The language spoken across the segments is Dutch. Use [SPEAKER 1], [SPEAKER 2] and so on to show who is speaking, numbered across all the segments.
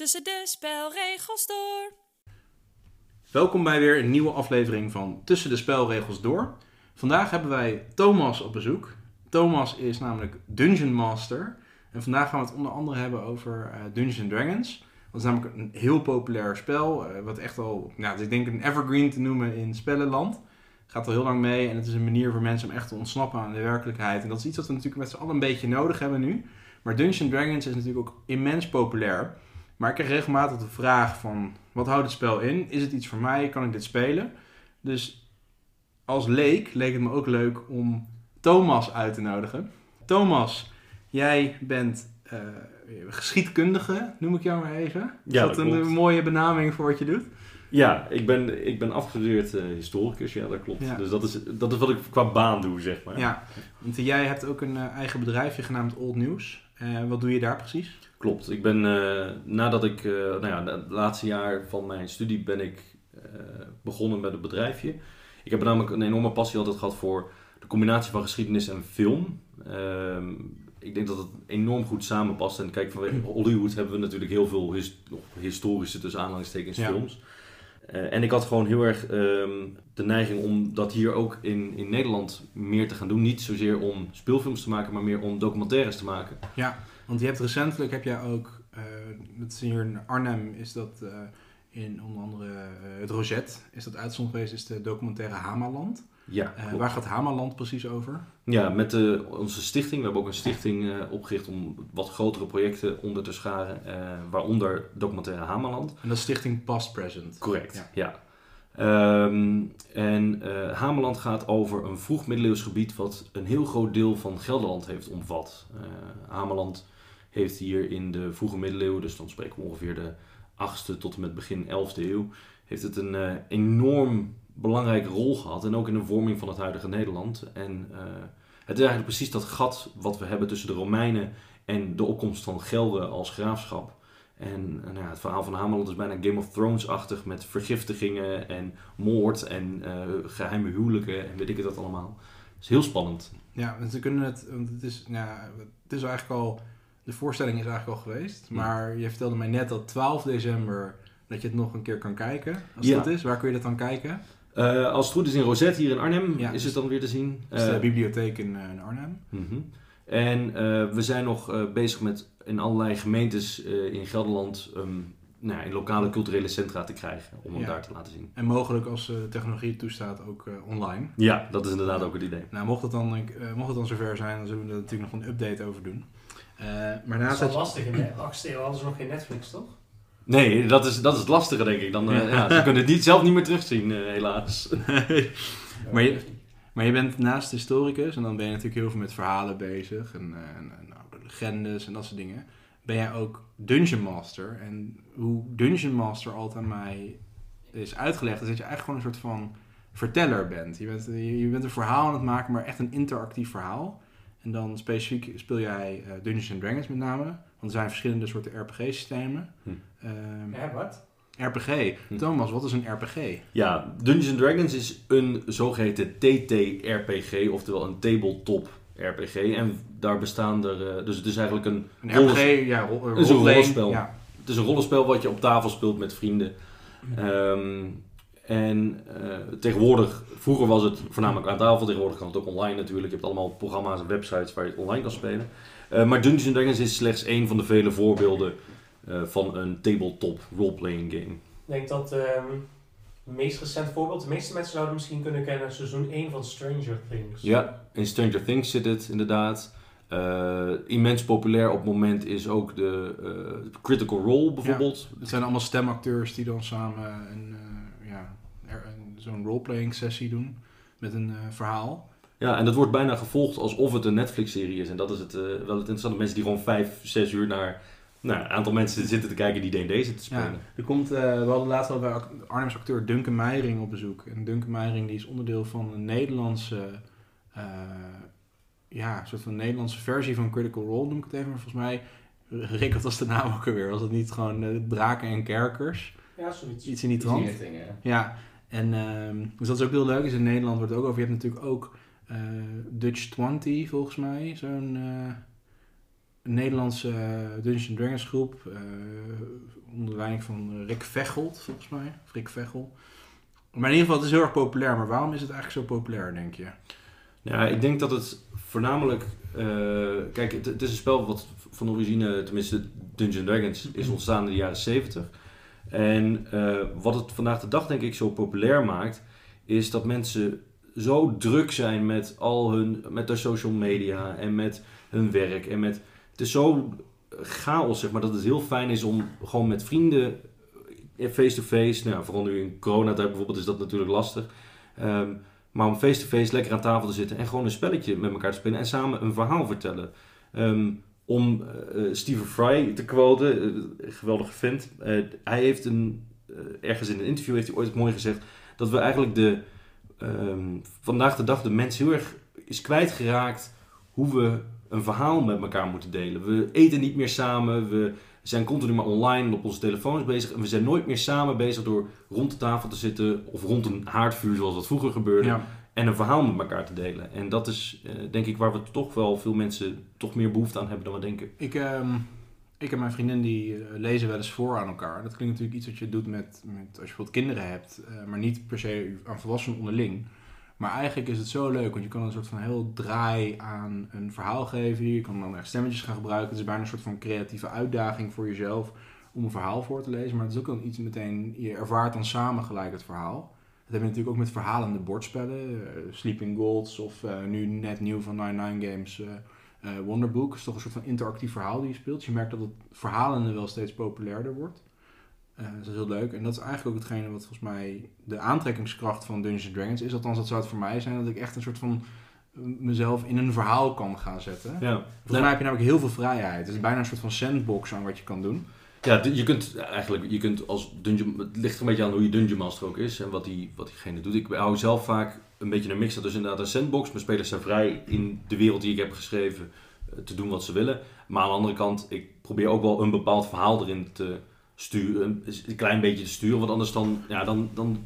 [SPEAKER 1] tussen de spelregels door.
[SPEAKER 2] Welkom bij weer een nieuwe aflevering van Tussen de Spelregels Door. Vandaag hebben wij Thomas op bezoek. Thomas is namelijk Dungeon Master. En vandaag gaan we het onder andere hebben over uh, Dungeons Dragons. Dat is namelijk een heel populair spel. eh, wat echt al, nou, ik denk een evergreen te noemen in spellenland. Gaat al heel lang mee en het is een manier voor mensen om echt te ontsnappen aan de werkelijkheid. En dat is iets wat we natuurlijk met z'n allen een beetje nodig hebben nu. Maar Dungeons Dragons is natuurlijk ook immens populair. Maar ik krijg regelmatig de vraag van, wat houdt het spel in? Is het iets voor mij? Kan ik dit spelen? Dus als leek leek het me ook leuk om Thomas uit te nodigen. Thomas, jij bent eh, geschiedkundige, noem ik jou maar even. Is
[SPEAKER 3] Ja,
[SPEAKER 2] dat
[SPEAKER 3] dat
[SPEAKER 2] een
[SPEAKER 3] klopt.
[SPEAKER 2] eh, mooie benaming voor wat je doet?
[SPEAKER 3] Ja, ik ben, ik ben afgestudeerd eh, historicus, ja, dat klopt.
[SPEAKER 2] Ja.
[SPEAKER 3] Dus dat is, dat is wat ik qua baan doe, zeg maar.
[SPEAKER 2] Ja, want jij hebt ook een eigen bedrijfje genaamd Old News. Wat doe je daar precies?
[SPEAKER 3] Klopt. Ik ben, eh, nadat ik, eh, nou ja, het laatste jaar van mijn studie ben ik eh, begonnen met een bedrijfje. Ik heb namelijk een enorme passie altijd gehad voor de combinatie van geschiedenis en film. Ehm, ik denk dat het enorm goed samenpast. En kijk, vanwege Hollywood hebben we natuurlijk heel veel his- historische, tussen aanhalingstekens,
[SPEAKER 2] Ja.
[SPEAKER 3] Eh, en ik had gewoon heel erg ehm, de neiging om dat hier ook in, in Nederland meer te gaan doen. Niet zozeer om speelfilms te maken, maar meer om documentaires te maken.
[SPEAKER 2] Ja, want je hebt recentelijk heb jij ook, eh dat hier in Arnhem, is dat eh, in onder andere eh, het Roset, is dat uitzond geweest, is de documentaire Hamaland.
[SPEAKER 3] Ja,
[SPEAKER 2] Eh, waar gaat Hamaland precies over?
[SPEAKER 3] Ja, met de, onze stichting. We hebben ook een stichting eh, opgericht om wat grotere projecten onder te scharen. eh, waaronder documentaire Hamaland.
[SPEAKER 2] En dat is Stichting Past Present.
[SPEAKER 3] Correct,
[SPEAKER 2] Ja.
[SPEAKER 3] ja. Ehm, en eh Hamaland gaat over een vroeg middeleeuws gebied wat een heel groot deel van Gelderland heeft omvat. Eh Hamaland heeft hier in de vroege middeleeuwen, dus dan spreken we ongeveer de 8e tot en met begin 11e eeuw, heeft het een eh, enorm belangrijke rol gehad. En ook in de vorming van het huidige Nederland. En eh, het is eigenlijk precies dat gat wat we hebben tussen de Romeinen en de opkomst van Gelre als graafschap. En eh, nou ja, het verhaal van Hamaland is bijna Game of Thrones-achtig met vergiftigingen en moord en eh, geheime huwelijken en weet ik het dat allemaal. Het is heel spannend.
[SPEAKER 2] Ja, want we kunnen het, want het is, ja, het is eigenlijk al, de voorstelling is eigenlijk al geweest.
[SPEAKER 3] Ja.
[SPEAKER 2] Maar je vertelde mij net dat 12 december dat je het nog een keer kan kijken. Als
[SPEAKER 3] Ja.
[SPEAKER 2] dat is, waar kun je dat dan kijken?
[SPEAKER 3] Eh, als het goed is in Rosette hier in Arnhem
[SPEAKER 2] Ja,
[SPEAKER 3] is
[SPEAKER 2] dus-
[SPEAKER 3] het dan weer te zien.
[SPEAKER 2] Dat is de
[SPEAKER 3] Eh,
[SPEAKER 2] bibliotheek in, eh, in Arnhem.
[SPEAKER 3] mhm. En eh, we zijn nog eh, bezig met in allerlei gemeentes eh, in Gelderland ehm, nou, ja, in lokale culturele centra te krijgen om hem
[SPEAKER 2] Ja.
[SPEAKER 3] daar te laten zien.
[SPEAKER 2] En mogelijk als eh, technologie het toestaat ook eh, online.
[SPEAKER 3] Ja, dat is inderdaad ook het idee.
[SPEAKER 2] Nou, mocht het, dan, eh, mocht het dan zover zijn, dan zullen we er natuurlijk nog een update over doen. Eh, maar
[SPEAKER 4] Dat
[SPEAKER 2] naast
[SPEAKER 4] is wel
[SPEAKER 2] dat...
[SPEAKER 4] lastig. In de 8e eeuw hadden ze nog geen Netflix, toch?
[SPEAKER 3] Nee, dat is, dat is het lastige denk ik. Dan, eh, ja, ze kunnen het niet, zelf niet meer terugzien, eh, helaas.
[SPEAKER 2] Maar je- Maar je bent naast historicus en dan ben je natuurlijk heel veel met verhalen bezig en, eh, en, en nou, de legendes en dat soort dingen. Ben jij ook Dungeon Master? En hoe Dungeon Master altijd aan mij is uitgelegd, is dat je eigenlijk gewoon een soort van verteller bent. Je bent, je, bent een verhaal aan het maken, maar echt een interactief verhaal. En dan specifiek speel jij Dungeons and Dragons met name. Want er zijn verschillende soorten RPG-systemen.
[SPEAKER 3] Hm.
[SPEAKER 4] Ja, wat?
[SPEAKER 2] RPG.
[SPEAKER 3] Hm.
[SPEAKER 2] Thomas, wat is een RPG?
[SPEAKER 3] Ja, Dungeons Dragons is een zogeheten TTRPG, oftewel een tabletop RPG. En daar bestaan er, eh, dus het is eigenlijk een,
[SPEAKER 2] Een RPG, ja, rol,
[SPEAKER 3] Het is een rollenspel.
[SPEAKER 2] Ja.
[SPEAKER 3] het is een rollenspel wat je op tafel speelt met vrienden. Ehm, en eh, tegenwoordig, vroeger was het voornamelijk aan tafel, tegenwoordig kan het ook online natuurlijk. Je hebt allemaal programma's en websites waar je het online kan spelen. Eh, maar Dungeons Dragons is slechts één van de vele voorbeelden eh, van een tabletop roleplaying game.
[SPEAKER 4] Ik denk dat ehm, het meest recent voorbeeld, de meeste mensen zouden misschien kunnen kennen, seizoen 1 van Stranger Things.
[SPEAKER 3] Ja, in Stranger Things zit het inderdaad. Eh, immens populair op het moment is ook de eh, Critical Role bijvoorbeeld.
[SPEAKER 2] Het zijn allemaal stemacteurs die dan samen een, eh, ja, een- zo'n roleplaying sessie doen met een eh, verhaal.
[SPEAKER 3] Ja, en dat wordt bijna gevolgd alsof het een Netflix-serie is. En dat is het, eh, wel het interessante. Mensen die gewoon vijf, zes uur naar nou, een aantal mensen zitten te kijken die D&D zitten te spelen.
[SPEAKER 2] Ja, er komt, eh, we hadden laatst al bij Arnhems acteur Duncan Meijering op bezoek. En Duncan Meijering die is onderdeel van een Nederlandse, eh, ja, een soort van Nederlandse versie van Critical Role, noem ik het even. Maar volgens mij, Rick, wat was de naam ook alweer? Was het niet gewoon Draken en Kerkers?
[SPEAKER 4] Ja, zoiets.
[SPEAKER 2] Iets in die trant? Ja, en ehm, dus dat is ook heel leuk. Is in Nederland wordt het ook over. Je hebt natuurlijk ook eh, Dutch 20 volgens mij. Zo'n eh, Nederlandse eh, Dungeons Dragons groep. eh, wijn van Rick Vecholt, volgens mij. Of Rick Vechel. Maar in ieder geval, het is heel erg populair. Maar waarom is het eigenlijk zo populair, denk je?
[SPEAKER 3] Ja, ik denk dat het voornamelijk... kijk, het, het is een spel wat van origine, tenminste Dungeons Dragons, is ontstaan in de jaren 70. En wat het vandaag de dag denk ik zo populair maakt, is dat mensen zo druk zijn met al hun, met de social media en met hun werk en met, het is zo chaos zeg maar, dat het heel fijn is om gewoon met vrienden eh, face-to-face, nou, vooral nu in coronatijd bijvoorbeeld is dat natuurlijk lastig, Ehm, maar om face-to-face lekker aan tafel te zitten en gewoon een spelletje met elkaar te spelen en samen een verhaal vertellen. Ehm, om eh, eh, Stephen Fry te quoten, een geweldige vent. hij heeft een, ergens in een interview heeft hij ooit mooi gezegd dat we eigenlijk de, ehm, vandaag de dag de mens heel erg is kwijtgeraakt hoe we een verhaal met elkaar moeten delen. We eten niet meer samen, we zijn continu maar online op onze telefoons bezig en we zijn nooit meer samen bezig door rond de tafel te zitten of rond een haardvuur zoals dat vroeger gebeurde
[SPEAKER 2] Ja.
[SPEAKER 3] en een verhaal met elkaar te delen. En dat is eh, denk ik waar we toch wel veel mensen toch meer behoefte aan hebben dan we denken.
[SPEAKER 2] Ik, ehm, ik en mijn vriendin die eh, lezen wel eens voor aan elkaar. Dat klinkt natuurlijk iets wat je doet met, met als je bijvoorbeeld kinderen hebt, eh, maar niet per se aan volwassenen onderling. Maar eigenlijk is het zo leuk, want je kan een soort van heel draai aan een verhaal geven. Je kan dan echt stemmetjes gaan gebruiken. Het is bijna een soort van creatieve uitdaging voor jezelf om een verhaal voor te lezen. Maar het is ook dan iets meteen, je ervaart dan samen gelijk het verhaal. Dat heb je natuurlijk ook met verhalende bordspellen. eh, Sleeping Golds of nu net nieuw van 99 Games... eh, eh, Wonderbook is toch een soort van interactief verhaal die je speelt. Dus je merkt dat het verhalende wel steeds populairder wordt. Eh, dat is heel leuk. En dat is eigenlijk ook hetgene wat volgens mij de aantrekkingskracht van Dungeons Dragons is. Althans, dat zou het voor mij zijn. Dat ik echt een soort van eh, mezelf in een verhaal kan gaan zetten.
[SPEAKER 3] Ja,
[SPEAKER 2] Volgens mij heb je namelijk heel veel vrijheid. Het is bijna een soort van sandbox aan wat je kan doen.
[SPEAKER 3] ja je kunt eigenlijk, je kunt als dungeon, het ligt een beetje aan hoe je dungeon master ook is en wat, die, wat diegene doet. Ik hou zelf vaak een beetje een mix. Dat is inderdaad een sandbox. Mijn spelers zijn vrij in de wereld die ik heb geschreven eh, te doen wat ze willen. Maar aan de andere kant, ik probeer ook wel een bepaald verhaal erin te sturen, een, klein beetje te sturen. Want anders dan, ja, dan, dan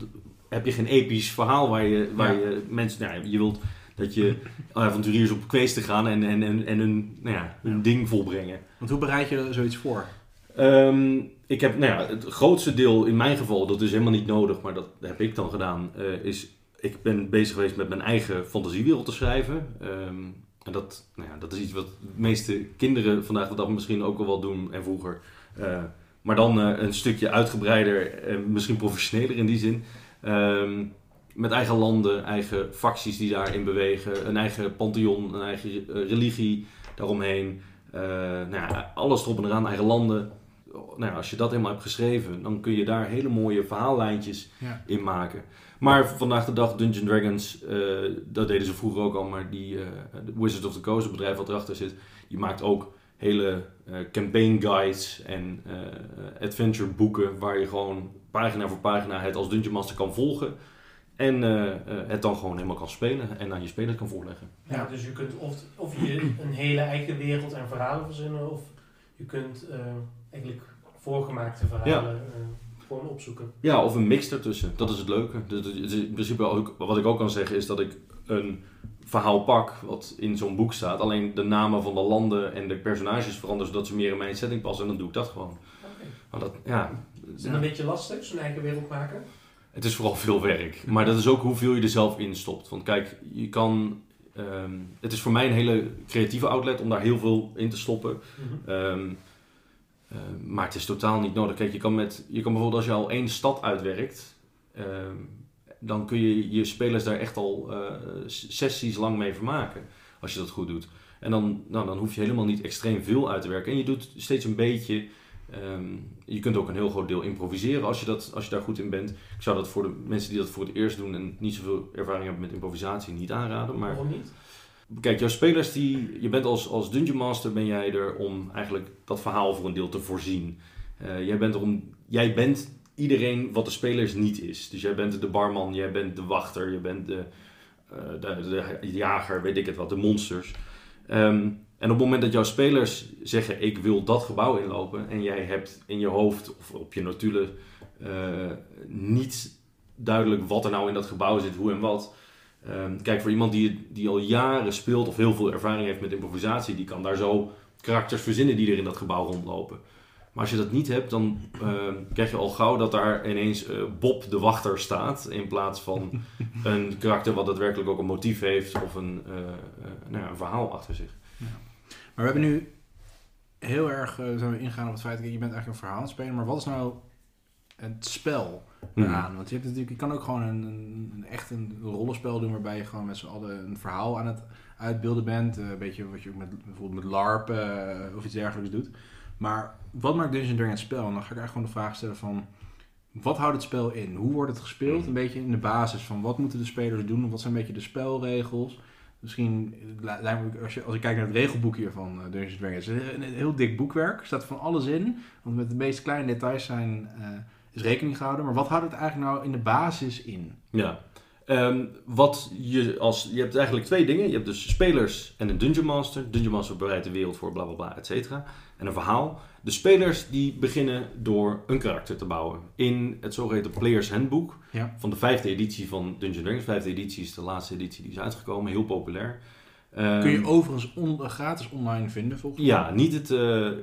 [SPEAKER 3] heb je geen episch verhaal waar je, waar
[SPEAKER 2] Ja.
[SPEAKER 3] je mensen, nou, ja, je wilt dat je avonturiers op kwees te gaan en, en, en, en hun, nou ja, hun ding volbrengen.
[SPEAKER 2] Want hoe bereid je zoiets voor?
[SPEAKER 3] Ehm, ik heb, nou ja, het grootste deel in mijn geval, dat is helemaal niet nodig, maar dat heb ik dan gedaan, eh, is ik ben bezig geweest met mijn eigen fantasiewereld te schrijven. Ehm, en dat, nou ja, dat is iets wat de meeste kinderen vandaag de dag misschien ook al wel doen en vroeger. Eh, maar dan eh, een stukje uitgebreider en misschien professioneler in die zin. Ehm, met eigen landen, eigen facties die daarin bewegen, een eigen pantheon, een eigen eh, religie daaromheen. Nou ja, alles erop en eraan, eigen landen. Nou ja, als je dat helemaal hebt geschreven, dan kun je daar hele mooie verhaallijntjes
[SPEAKER 2] Ja.
[SPEAKER 3] in maken. Maar vandaag de dag, Dungeons Dragons, eh, dat deden ze vroeger ook al, maar die eh, Wizards of the Coast, het bedrijf wat erachter zit, die maakt ook hele eh, campaign guides en adventure boeken waar je gewoon pagina voor pagina het als Dungeon Master kan volgen. En het dan gewoon helemaal kan spelen en aan je spelers kan voorleggen.
[SPEAKER 4] Ja, dus je kunt of, of je een hele eigen wereld en verhalen verzinnen, of je kunt eigenlijk voorgemaakte verhalen gewoon opzoeken.
[SPEAKER 3] Ja, of een mix ertussen. Dat is het leuke. Dus in principe ook, wat ik ook kan zeggen is dat ik een verhaal pak wat in zo'n boek staat. Alleen de namen van de landen en de personages veranderen zodat ze meer in mijn setting passen. En dan doe ik dat gewoon. Maar dat, ja,
[SPEAKER 4] Is het een beetje lastig, zo'n eigen wereld maken?
[SPEAKER 3] het is vooral veel werk. Maar dat is ook hoeveel je er zelf in stopt. Want kijk, je kan... ehm, het is voor mij een hele creatieve outlet om daar heel veel in te stoppen.
[SPEAKER 4] Mhm.
[SPEAKER 3] Ehm, eh, maar het is totaal niet nodig. Kijk, je kan, met, je kan bijvoorbeeld als je al één stad uitwerkt, ehm, dan kun je je spelers daar echt al eh, sessies lang mee vermaken. Als je dat goed doet. En dan, nou, dan hoef je helemaal niet extreem veel uit te werken. En je doet steeds een beetje. ehm, je kunt ook een heel groot deel improviseren als je, dat, als je daar goed in bent. Ik zou dat voor de mensen die dat voor het eerst doen en niet zoveel ervaring hebben met improvisatie niet aanraden. Maar
[SPEAKER 4] Waarom niet?
[SPEAKER 3] Kijk, jouw spelers, die, je bent als, als Dungeon Master ben jij er om eigenlijk dat verhaal voor een deel te voorzien. Eh, jij, bent er om, jij bent iedereen wat de spelers niet is. Dus jij bent de barman, jij bent de wachter, je bent de, eh, de, jager, weet ik het wat, de monsters. Ehm, en op het moment dat jouw spelers zeggen, ik wil dat gebouw inlopen, en jij hebt in je hoofd of op je notulen eh, niet duidelijk wat er nou in dat gebouw zit, hoe en wat. Ehm, kijk, voor iemand die, die al jaren speelt of heel veel ervaring heeft met improvisatie, die kan daar zo karakters verzinnen die er in dat gebouw rondlopen. Maar als je dat niet hebt, dan eh, krijg je al gauw dat daar ineens eh, Bob de wachter staat. In plaats van een karakter wat daadwerkelijk ook een motief heeft of een, eh, eh, nou ja, een verhaal achter zich.
[SPEAKER 2] Maar we hebben nu heel erg zijn we ingegaan op het feit dat je bent eigenlijk een verhaal aan het spelen. Maar wat is nou het spel
[SPEAKER 3] Mhm.
[SPEAKER 2] eraan? Want je, hebt natuurlijk, je kan ook gewoon een, een, echt een rollenspel doen waarbij je gewoon met z'n allen een verhaal aan het uitbeelden bent. Eh, een beetje wat je ook met, bijvoorbeeld met LARP eh, of iets dergelijks doet. Maar wat maakt Dungeons Dragons het spel? En dan ga ik eigenlijk gewoon de vraag stellen van... Wat houdt het spel in? Hoe wordt het gespeeld?
[SPEAKER 3] Mhm.
[SPEAKER 2] Een beetje in de basis van wat moeten de spelers doen? Wat zijn een beetje de spelregels? Misschien, als, je, als ik kijk naar het regelboek hier van eh, Dungeons Dragons, het is een, heel dik boekwerk. Er staat van alles in. Want met de meest kleine details zijn, is rekening gehouden. Maar wat houdt het eigenlijk nou in de basis in?
[SPEAKER 3] Ja. Ehm, wat je, als, je hebt eigenlijk twee dingen. Je hebt dus spelers en een Dungeon Master. Dungeon Master bereidt de wereld voor, bla bla bla, et cetera. En een verhaal. De spelers die beginnen door een karakter te bouwen. In het zogeheten Players Handbook
[SPEAKER 2] Ja.
[SPEAKER 3] van de vijfde editie van Dungeons Dragons. Vijfde editie is de laatste editie die is uitgekomen, heel populair. Ehm,
[SPEAKER 2] Kun je overigens on- gratis online vinden volgens mij.
[SPEAKER 3] Ja, niet het, eh, eh,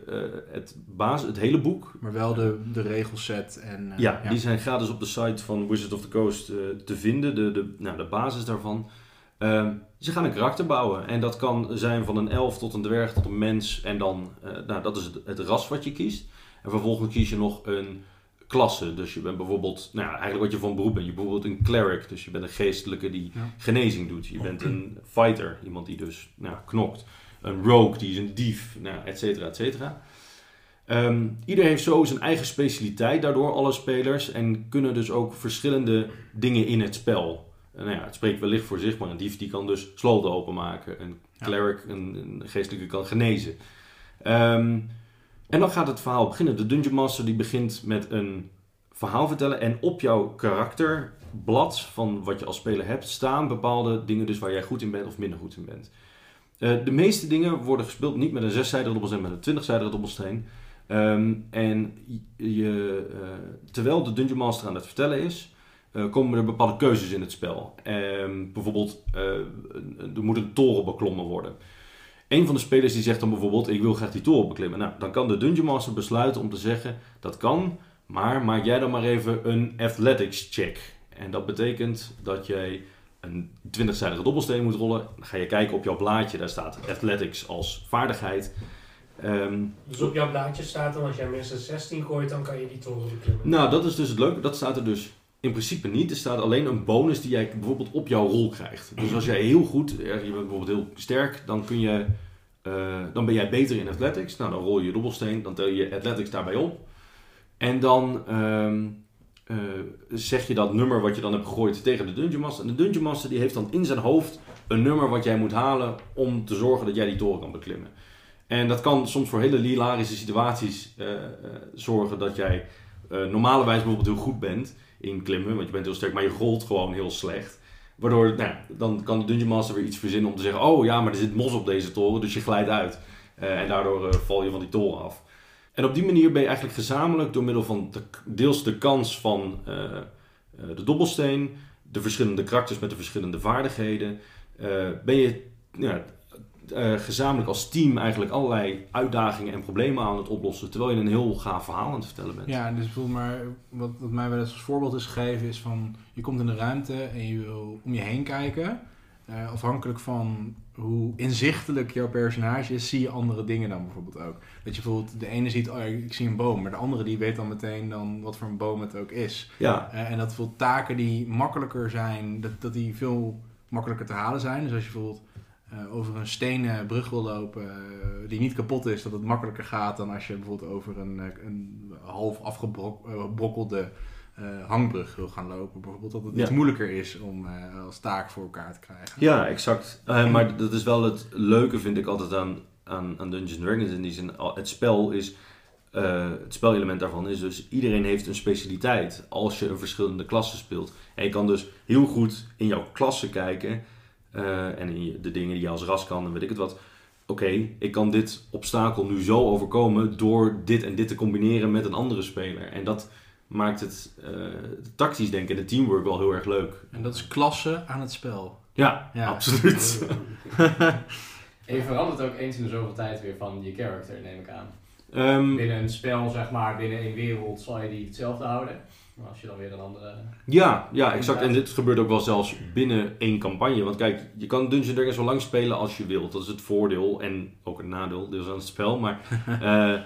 [SPEAKER 3] het, basis, het hele boek,
[SPEAKER 2] Maar wel de, de regelset en... eh,
[SPEAKER 3] Ja, die zijn gratis op de site van Wizards of the Coast te vinden, de, de, nou, de basis daarvan. Ehm, ze gaan een karakter bouwen en dat kan zijn van een elf tot een dwerg tot een mens en dan, nou, dat is het, het ras wat je kiest. En vervolgens kies je nog een klasse, dus je bent bijvoorbeeld, nou ja, eigenlijk wat je van beroep bent, je bent bijvoorbeeld een cleric, dus je bent een geestelijke die
[SPEAKER 2] Ja.
[SPEAKER 3] genezing doet. Je bent een fighter, iemand die dus nou, knokt. Een rogue, die is een dief, nou, et cetera, et cetera. Ehm, ieder heeft zo zijn eigen specialiteit, daardoor alle spelers. En kunnen dus ook verschillende dingen in het spel. En nou ja, het spreekt wellicht voor zich, maar een dief die kan dus sloten openmaken. Een cleric, een, een geestelijke kan genezen. Ehm, en dan gaat het verhaal beginnen. De Dungeon Master die begint met een verhaal vertellen. En op jouw karakterblad van wat je als speler hebt, staan bepaalde dingen dus waar jij goed in bent of minder goed in bent. Eh, de meeste dingen worden gespeeld niet met een zeszijdige dobbelsteen, maar met een twintigzijdige dobbelsteen. Ehm, en je, eh, terwijl de Dungeon Master aan het vertellen is, eh, komen er bepaalde keuzes in het spel. Ehm, bijvoorbeeld, er moet een toren beklommen worden. Een van de spelers die zegt dan bijvoorbeeld, ik wil graag die toren beklimmen. Nou, dan kan de Dungeon Master besluiten om te zeggen, dat kan, maar maak jij dan maar even een athletics check. En dat betekent dat jij een 20-zijdige dobbelsteen moet rollen. Dan ga je kijken op jouw blaadje, daar staat athletics als vaardigheid. Ehm,
[SPEAKER 4] Dus op jouw blaadje staat dan als jij minstens 16 gooit, dan kan je die toren beklimmen.
[SPEAKER 3] nou, dat is dus het leuke. Dat staat er dus in principe niet. Er staat alleen een bonus die jij bijvoorbeeld op jouw rol krijgt. Dus als jij heel goed, eh, je bent bijvoorbeeld heel sterk, dan, kun je, eh, dan ben jij beter in athletics. Nou, dan rol je je dobbelsteen, dan tel je athletics daarbij op. En dan ehm, eh, zeg je dat nummer wat je dan hebt gegooid tegen de Dungeon Master. En de Dungeon Master die heeft dan in zijn hoofd een nummer wat jij moet halen om te zorgen dat jij die toren kan beklimmen. En dat kan soms voor hele hilarische situaties zorgen dat jij normalerwijs bijvoorbeeld heel goed bent in klimmen, want je bent heel sterk, maar je rolt gewoon heel slecht. Waardoor, nou, dan kan de Dungeon Master weer iets verzinnen om te zeggen, oh ja, maar er zit mos op deze toren, dus je glijdt uit. Eh, en daardoor eh, val je van die toren af. En op die manier ben je eigenlijk gezamenlijk door middel van de, deels de kans van eh, de dobbelsteen, de verschillende karakters met de verschillende vaardigheden, ben je ja, eh, gezamenlijk als team eigenlijk allerlei uitdagingen en problemen aan het oplossen, terwijl je een heel gaaf verhaal aan het vertellen bent.
[SPEAKER 2] Ja, dus bijvoorbeeld maar wat, wat mij wel eens als voorbeeld is gegeven is van je komt in de ruimte en je wil om je heen kijken. Eh, afhankelijk van hoe inzichtelijk jouw personage is, zie je andere dingen dan bijvoorbeeld ook. Dat je bijvoorbeeld de ene ziet, oh ik zie een boom, maar de andere die weet dan meteen dan wat voor een boom het ook is.
[SPEAKER 3] Ja,
[SPEAKER 2] Eh, en dat bijvoorbeeld taken die makkelijker zijn, dat, dat die veel makkelijker te halen zijn. Dus als je bijvoorbeeld eh, over een stenen brug wil lopen eh, die niet kapot is, dat het makkelijker gaat dan als je bijvoorbeeld over een, eh, een half afgebrokkelde hangbrug wil gaan lopen. Bijvoorbeeld dat het
[SPEAKER 3] Ja.
[SPEAKER 2] iets moeilijker is om als taak voor elkaar te krijgen.
[SPEAKER 3] Ja, exact. Maar dat is wel het leuke, vind ik altijd aan, aan, aan Dungeons Dragons. In die zin, het spel is. eh, het spelelement daarvan is dus iedereen heeft een specialiteit als je een verschillende klassen speelt. En je kan dus heel goed in jouw klasse kijken eh, en in je- de dingen die je als ras kan en weet ik het wat. Oké, ik kan dit obstakel nu zo overkomen door dit en dit te combineren met een andere speler. En dat maakt het eh, tactisch denken en de teamwork wel heel erg leuk.
[SPEAKER 2] En dat is klasse aan het spel.
[SPEAKER 3] Ja,
[SPEAKER 2] Ja.
[SPEAKER 3] absoluut.
[SPEAKER 5] En je verandert ook eens in de zoveel tijd weer van je character, neem ik aan.
[SPEAKER 3] Ehm,
[SPEAKER 5] Binnen een spel, zeg maar, binnen een wereld zal je die hetzelfde houden. Maar als je dan weer een andere...
[SPEAKER 3] Ja, ja, exact. En dit gebeurt ook wel zelfs binnen één campagne. Want kijk, je kan Dungeons Dragons zo lang spelen als je wilt. Dat is het voordeel en ook het nadeel, deels aan het spel. Maar, eh,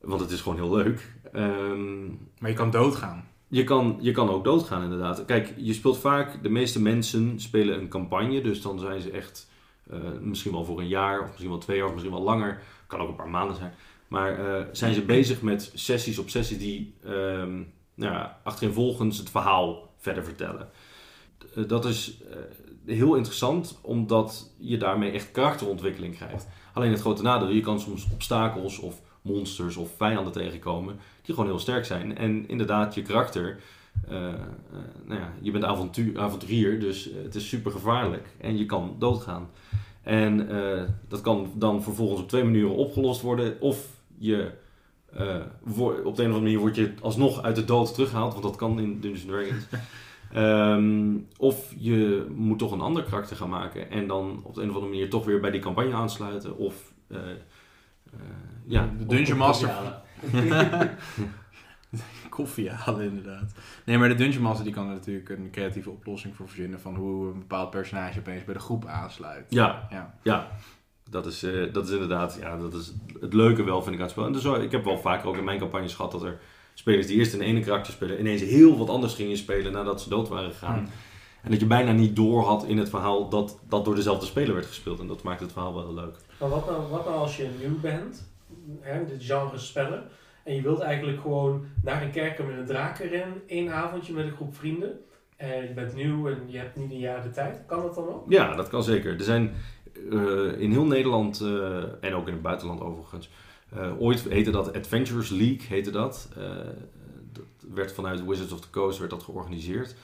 [SPEAKER 3] want het is gewoon heel leuk. Ehm,
[SPEAKER 2] Maar je kan doodgaan.
[SPEAKER 3] je, kan, je kan ook doodgaan inderdaad. Kijk, je speelt vaak, de meeste mensen spelen een campagne. Dus dan zijn ze echt eh, misschien wel voor een jaar, of misschien wel twee jaar, of misschien wel langer. Kan ook een paar maanden zijn. Maar eh, zijn ze bezig met sessies op sessies die ehm nou achtereenvolgens het verhaal verder vertellen. Eh, dat is eh, heel interessant, omdat je daarmee echt karakterontwikkeling krijgt. Alleen het grote nadeel, je kan soms obstakels of monsters of vijanden tegenkomen die gewoon heel sterk zijn. En inderdaad, je karakter, eh, nou ja, je bent avontuur, avonturier, dus het is super gevaarlijk en je kan doodgaan. En dat kan dan vervolgens op twee manieren opgelost worden. Of je, eh, op de een of andere manier word je alsnog uit de dood teruggehaald, want dat kan in Dungeons Dragons. Ehm, of je moet toch een ander karakter gaan maken en dan op de een of andere manier toch weer bij die campagne aansluiten. Of eh, eh, ja,
[SPEAKER 2] De Dungeon Master.
[SPEAKER 5] Ja,
[SPEAKER 2] Koffie halen, inderdaad. Nee, maar de Dungeon Master die kan er natuurlijk een creatieve oplossing voor verzinnen van hoe een bepaald personage opeens bij de groep aansluit.
[SPEAKER 3] Ja,
[SPEAKER 2] Ja.
[SPEAKER 3] ja. Dat is, eh, dat is inderdaad, ja, dat is het leuke wel, vind ik aan het spel. En dus, wel- ik heb wel vaker ook in mijn campagnes gehad dat er spelers die eerst een ene karakter spelen, ineens heel wat anders gingen spelen nadat ze dood waren gegaan.
[SPEAKER 2] Hmm.
[SPEAKER 3] En dat je bijna niet door had in het verhaal dat dat door dezelfde speler werd gespeeld. En dat maakt het verhaal wel heel leuk.
[SPEAKER 4] Maar wat nou, wat nou als je nieuw bent, hè, dit genre spellen, en je wilt eigenlijk gewoon naar een kerker met een draak erin, één avondje met een groep vrienden, en je bent nieuw en je hebt niet een jaar de tijd, kan dat dan ook?
[SPEAKER 3] Ja, dat kan zeker. Er zijn eh, in heel Nederland eh, en ook in het buitenland overigens. eh, ooit heette dat Adventures League, heette dat. Dat werd vanuit Wizards of the Coast werd dat georganiseerd.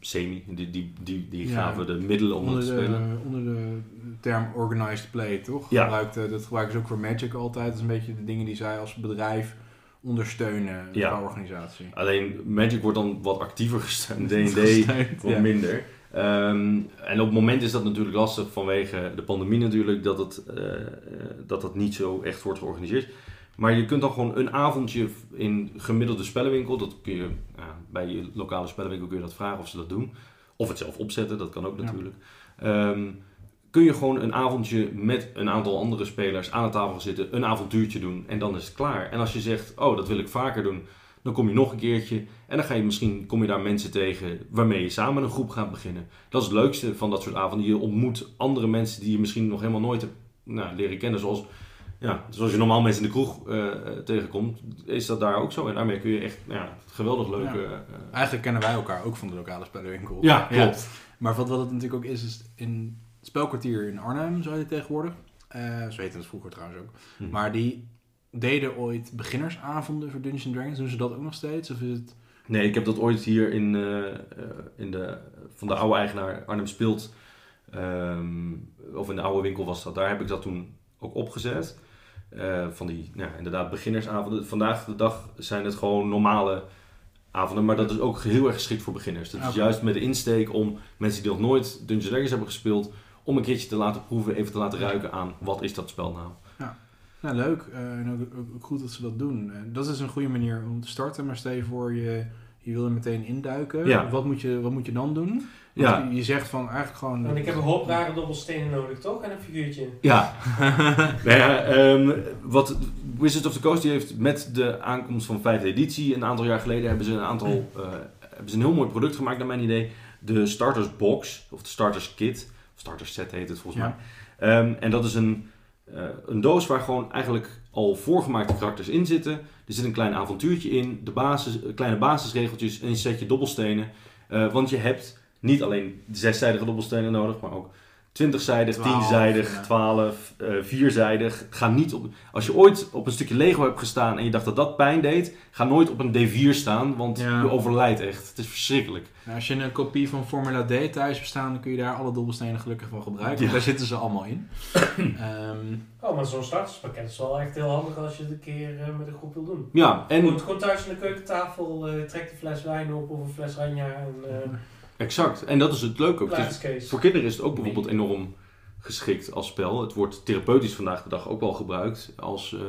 [SPEAKER 3] Semi, die, die, die, die
[SPEAKER 2] Ja.
[SPEAKER 3] gaven de middelen om dat te spelen.
[SPEAKER 2] onder de term organized play, toch?
[SPEAKER 3] Ja.
[SPEAKER 2] Dat gebruiken ze ook voor Magic altijd. Dat is een beetje de dingen die zij als bedrijf ondersteunen
[SPEAKER 3] Ja.
[SPEAKER 2] qua organisatie.
[SPEAKER 3] Alleen Magic wordt dan wat actiever gesteund, D&D wat
[SPEAKER 2] ja.
[SPEAKER 3] minder. Ehm, en op het moment is dat natuurlijk lastig vanwege de pandemie natuurlijk, dat het, eh, eh, dat het niet zo echt wordt georganiseerd. Maar je kunt dan gewoon een avondje in gemiddelde spellenwinkel, dat kun je ja, bij je lokale spellenwinkel kun je dat vragen of ze dat doen. Of het zelf opzetten, dat kan ook
[SPEAKER 2] Ja.
[SPEAKER 3] natuurlijk. Ehm, kun je gewoon een avondje met een aantal andere spelers aan de tafel zitten, een avontuurtje doen en dan is het klaar. En als je zegt, oh dat wil ik vaker doen, dan kom je nog een keertje en dan ga je misschien, kom je daar mensen tegen waarmee je samen een groep gaat beginnen. Dat is het leukste van dat soort avonden. Je ontmoet andere mensen die je misschien nog helemaal nooit hebt nou, leren kennen. Zoals, ja, zoals je normaal mensen in de kroeg eh, eh, tegenkomt, is dat daar ook zo. En daarmee kun je echt ja, geweldig leuke...
[SPEAKER 2] Ja.
[SPEAKER 3] eh,
[SPEAKER 2] Eigenlijk kennen wij elkaar ook van de lokale spellenwinkel.
[SPEAKER 3] ja, klopt.
[SPEAKER 2] Maar wat, wat het natuurlijk ook is, is in het spelkwartier in Arnhem, zo heet het tegenwoordig. Eh zo heette het vroeger trouwens ook.
[SPEAKER 3] Hm.
[SPEAKER 2] Maar die deden ooit beginnersavonden voor Dungeons Dragons. Doen ze dat ook nog steeds? Of is het...
[SPEAKER 3] Nee, ik heb dat ooit hier in, eh, eh, in de, van de oude eigenaar Arnhem Speelt, ehm, of in de oude winkel was dat, daar heb ik dat toen ook opgezet. Eh, van die, nou, ja, inderdaad, beginnersavonden. Vandaag de dag zijn het gewoon normale avonden, maar dat is ook heel erg geschikt voor beginners. Dat is juist met de insteek om mensen die nog nooit Dungeons Dragons hebben gespeeld, om een keertje te laten proeven, even te laten ruiken aan wat is dat spel nou.
[SPEAKER 2] Nou, leuk. Eh, en ook, ook, ook goed dat ze dat doen. Dat is een goede manier om te starten. Maar stel je voor, je, je wil er meteen induiken.
[SPEAKER 3] Ja.
[SPEAKER 2] Wat, moet je, wat moet je dan doen? Want
[SPEAKER 3] Ja.
[SPEAKER 2] Je, je zegt van eigenlijk gewoon...
[SPEAKER 4] En ik heb een hoop rare dobbelstenen nodig, toch? En een figuurtje.
[SPEAKER 3] Ja. nou ja, ehm, wat Wizards of the Coast die heeft met de aankomst van vijfde editie, een aantal jaar geleden hebben ze een aantal, eh, hebben ze een heel mooi product gemaakt naar mijn idee. De Starters Box, of de Starters Kit, Starters Set heet het volgens
[SPEAKER 2] Ja.
[SPEAKER 3] mij. Ehm, en dat is een, eh, een doos waar gewoon eigenlijk al voorgemaakte karakters in zitten. Er zit een klein avontuurtje in, de basis, eh, kleine basisregeltjes, een setje dobbelstenen. Eh, want je hebt niet alleen zeszijdige dobbelstenen nodig, maar ook 20-zijdig,
[SPEAKER 2] Twaalf,
[SPEAKER 3] 10-zijdig,
[SPEAKER 2] ja.
[SPEAKER 3] 12, eh, vierzijdig. Ga niet op, als je ooit op een stukje Lego hebt gestaan en je dacht dat dat pijn deed, ga nooit op een D4 staan, want
[SPEAKER 2] Ja.
[SPEAKER 3] je overlijdt echt. Het is verschrikkelijk.
[SPEAKER 2] Nou, als je een kopie van Formula D thuis hebt staan, dan kun je daar alle dobbelstenen gelukkig van gebruiken.
[SPEAKER 3] Ja.
[SPEAKER 2] Daar zitten ze allemaal in. Ehm,
[SPEAKER 4] Oh, maar zo'n starterspakket is wel echt heel handig als je het een keer eh, met een groep wil doen.
[SPEAKER 3] Ja,
[SPEAKER 4] Je
[SPEAKER 3] en
[SPEAKER 4] moet gewoon thuis aan de keukentafel, eh trek de fles wijn op of een fles ranja en eh
[SPEAKER 3] exact. En dat is het leuke ook. Het is-
[SPEAKER 4] plaatscase.
[SPEAKER 3] Voor kinderen is het ook bijvoorbeeld enorm geschikt als spel. Het wordt therapeutisch vandaag de dag ook wel gebruikt als, eh,